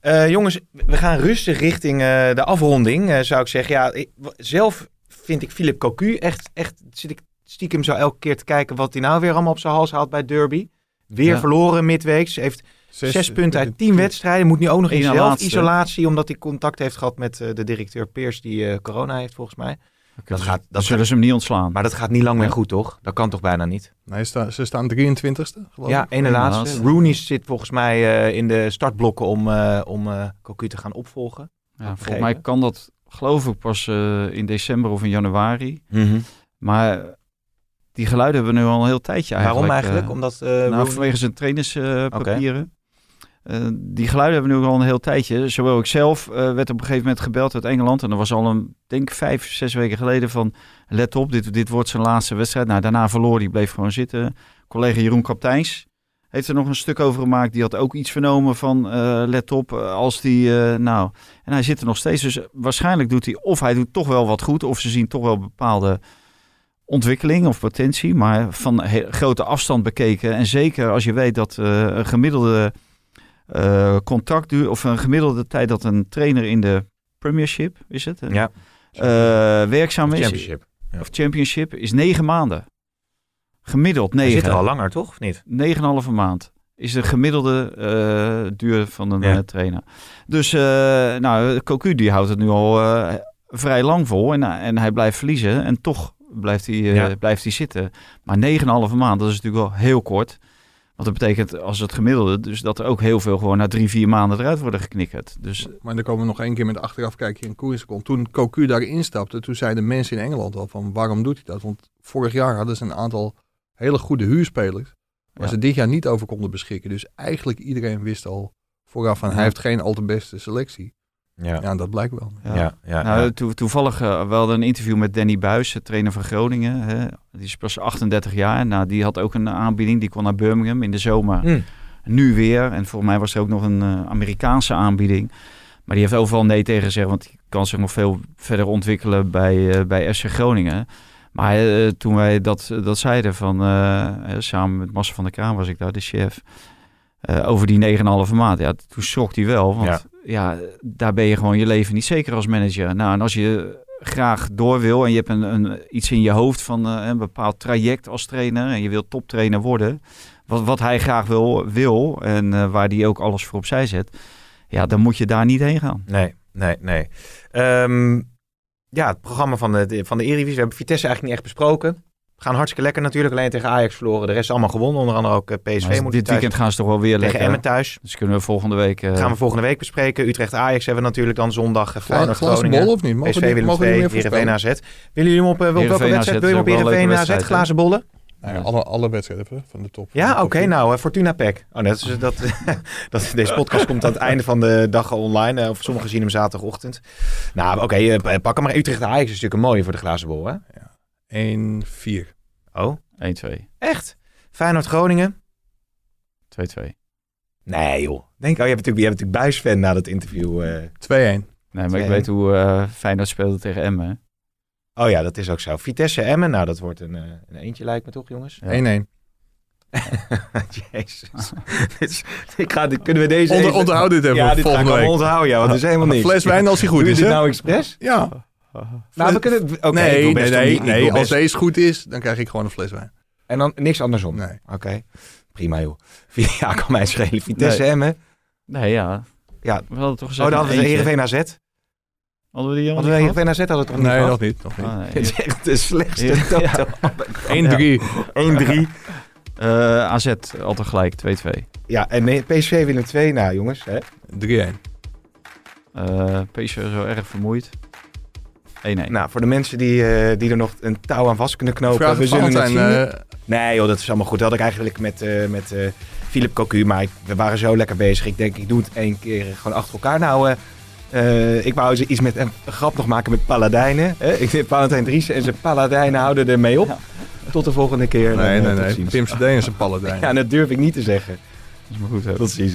Eh, jongens, we gaan rustig richting eh, de afronding, eh, zou ik zeggen. Ja, ik- zelf vind ik Philip Cocu echt, echt, zit ik stiekem zo elke keer te kijken wat hij nou weer allemaal op zijn hals haalt bij Derby. Weer Ja. verloren midweeks, heeft zes, Zes- punten uit tien wedstrijden. Moet nu ook nog in zelfisolatie, omdat hij contact heeft gehad met de directeur Peers die corona heeft volgens mij. Dat gaat, Dan dat zullen ze hem niet ontslaan. maar dat gaat niet lang meer goed, toch? Dat kan toch bijna niet? Nee, sta, ze staan 23ste, geloof Ja, ik. ene laatste. laatste. Rooney zit volgens mij eh, in de startblokken om, eh om eh, Cocu te gaan opvolgen. Ja, volgens mij kan dat, geloof ik, pas eh, in december of in januari. Maar die geluiden hebben we nu al een heel tijdje eigenlijk. Waarom eigenlijk? Omdat eh, nou, Rooney- vanwege zijn trainerspapieren. Die geluiden hebben we nu al een heel tijdje. Zowel ik zelf eh, werd op een gegeven moment gebeld uit Engeland. En dat was al een, denk vijf, zes weken geleden van... Let op, dit, dit wordt zijn laatste wedstrijd. Nou, daarna verloor hij, bleef gewoon zitten. Collega Jeroen Kapteins heeft er nog een stuk over gemaakt. Die had ook iets vernomen van, eh, let op, eh, als die, eh, nou... En hij zit er nog steeds. Dus waarschijnlijk doet hij, of hij doet toch wel wat goed... of ze zien toch wel bepaalde ontwikkeling of potentie. Maar van grote afstand bekeken. En zeker als je weet dat eh, een gemiddelde eh contractduur... of een gemiddelde tijd dat een trainer in de Premiership, is het? ja, eh, werkzaam is. championship. Ja. Of Championship is negen maanden. Gemiddeld Hij negen. zit er al langer, toch? Of niet? 9,5 maand is de gemiddelde eh, duur van een Ja. trainer. Dus uh, nou, Cocu die houdt het nu al vrij lang vol en, en hij blijft verliezen en toch blijft hij, Ja. blijft hij zitten. Maar 9,5 maand, dat is natuurlijk wel heel kort. Want dat betekent als het gemiddelde, dus dat er ook heel veel gewoon na drie, vier maanden eruit worden geknikkerd. Dus Maar dan komen we nog één keer met achteraf kijken in koersseconde. Toen Cocu daarin stapte, toen zeiden mensen in Engeland al van waarom doet hij dat? Want vorig jaar hadden ze een aantal hele goede huurspelers. Waar Ja. ze dit jaar niet over konden beschikken. Dus eigenlijk iedereen wist al vooraf van hij heeft geen al te beste selectie. Ja, Ja, dat blijkt wel. ja, ja. ja, Nou, toe- toevallig uh, we hadden een interview met Danny Buis, de trainer van Groningen. Hè. Die is pas 38 jaar. Nou, die had ook een aanbieding. Die kon naar Birmingham in de zomer. Hm. Nu weer. En volgens mij was er ook nog een uh, Amerikaanse aanbieding. Maar die heeft overal nee tegen gezegd. Want die kan zich nog veel verder ontwikkelen bij, uh, bij SC Groningen. Maar uh, toen wij dat, dat zeiden van... uh, samen met Massa van der Kraan was ik daar, de chef... Uh, over die 9,5 maand. Ja, toen schrok hij wel. Want ja. ja. daar ben je gewoon je leven niet zeker als manager. Nou, en als je graag door wil en je hebt een, een, iets in je hoofd van uh, een bepaald traject als trainer en je wilt toptrainer worden, wat, wat hij graag wil, wil en uh, waar hij ook alles voor opzij zet, ja, dan moet je daar niet heen gaan. Nee, nee, nee. Um, ja, het programma van de, van de Eredivisie, we hebben Vitesse eigenlijk niet echt besproken. We gaan hartstikke lekker natuurlijk. Alleen tegen Ajax verloren. De rest allemaal gewonnen. Onder andere ook uh, PSV. dit thuis. weekend gaan ze toch wel weer tegen lekker. Emmen thuis. Dus kunnen we volgende week... Uh... gaan we volgende week bespreken. Utrecht Ajax hebben we natuurlijk dan zondag. Uh, Feyenoord Groningen. Bol of niet? Mogen PSV Willem mogen 2. Heerenveen AZ. Willen jullie hem op, uh, op welke wedstrijd? Wil je op Heerenveen AZ glazen bollen? Nou ja, alle, alle wedstrijden van de top. Ja, oké. Okay, nou, uh, Fortuna Pack. Oh, dat is, dat, dat, deze podcast komt aan het einde van de dag online. Uh, of sommigen zien hem zaterdagochtend. Nou, oké. Okay, uh, pak hem maar. Utrecht Ajax is natuurlijk een mooie voor de glazen bol, hè? Ja. 1-4. Oh? 1-2. Echt? Feyenoord Groningen? 2-2. Nee, joh. Denk, oh, je bent natuurlijk, bent natuurlijk buisfan na dat interview. Uh... 2-1. Nee, maar ik weet hoe uh, Feyenoord speelde tegen Emmen. Oh ja, dat is ook zo. Vitesse Emmen, nou dat wordt een, uh, een eentje lijkt me toch, jongens? 1-1. Ja. Jezus. is, ik ga, kunnen we deze... Onder, onthoud dit even ja, dit volgende ga ik week. onthouden, ja, want dat is helemaal niks. Fles wijn als hij goed Doe is, je dit hè? nou expres? Ja. Nou, we kunnen... Okay, nee, nee, nee. nee best... als deze goed is, dan krijg ik gewoon een fles wijn. En dan niks andersom? Nee. Oké. Okay. Prima, joh. Ja, kan mij schelen. Vitesse nee. Emmen. Nee, ja. Ja. We hadden toch gezegd... Oh, dan hadden we Heerenveen AZ. Hadden we die Hadden we Heerenveen AZ hadden we toch niet Nee, nog niet. Nog niet. Ah, nee. Het is echt de slechtste ja. 1-3. 1-3. Uh, AZ, altijd gelijk, 2-2. Ja, en PSV Willem 2, nou jongens. 3-1. Uh, PSV is wel erg vermoeid. 1-1. Nou, voor de mensen die, uh, die er nog een touw aan vast kunnen knopen. Vraag we zullen het zien. Uh... Nee joh, dat is allemaal goed. Dat had ik eigenlijk met, uh, met uh, Philip Cocu. Maar ik, we waren zo lekker bezig. Ik denk, ik doe het één keer gewoon achter elkaar. Nou, uh, ik wou iets met een grap nog maken met Paladijnen. Hè? Ik vind Valentijn Driessen en zijn Paladijnen houden ermee op. Ja. Tot de volgende keer. Nee, nee, nee. Pim Cedeen is een Paladijn. ja, dat durf ik niet te zeggen. Dat is maar goed. Hè? Tot ziens.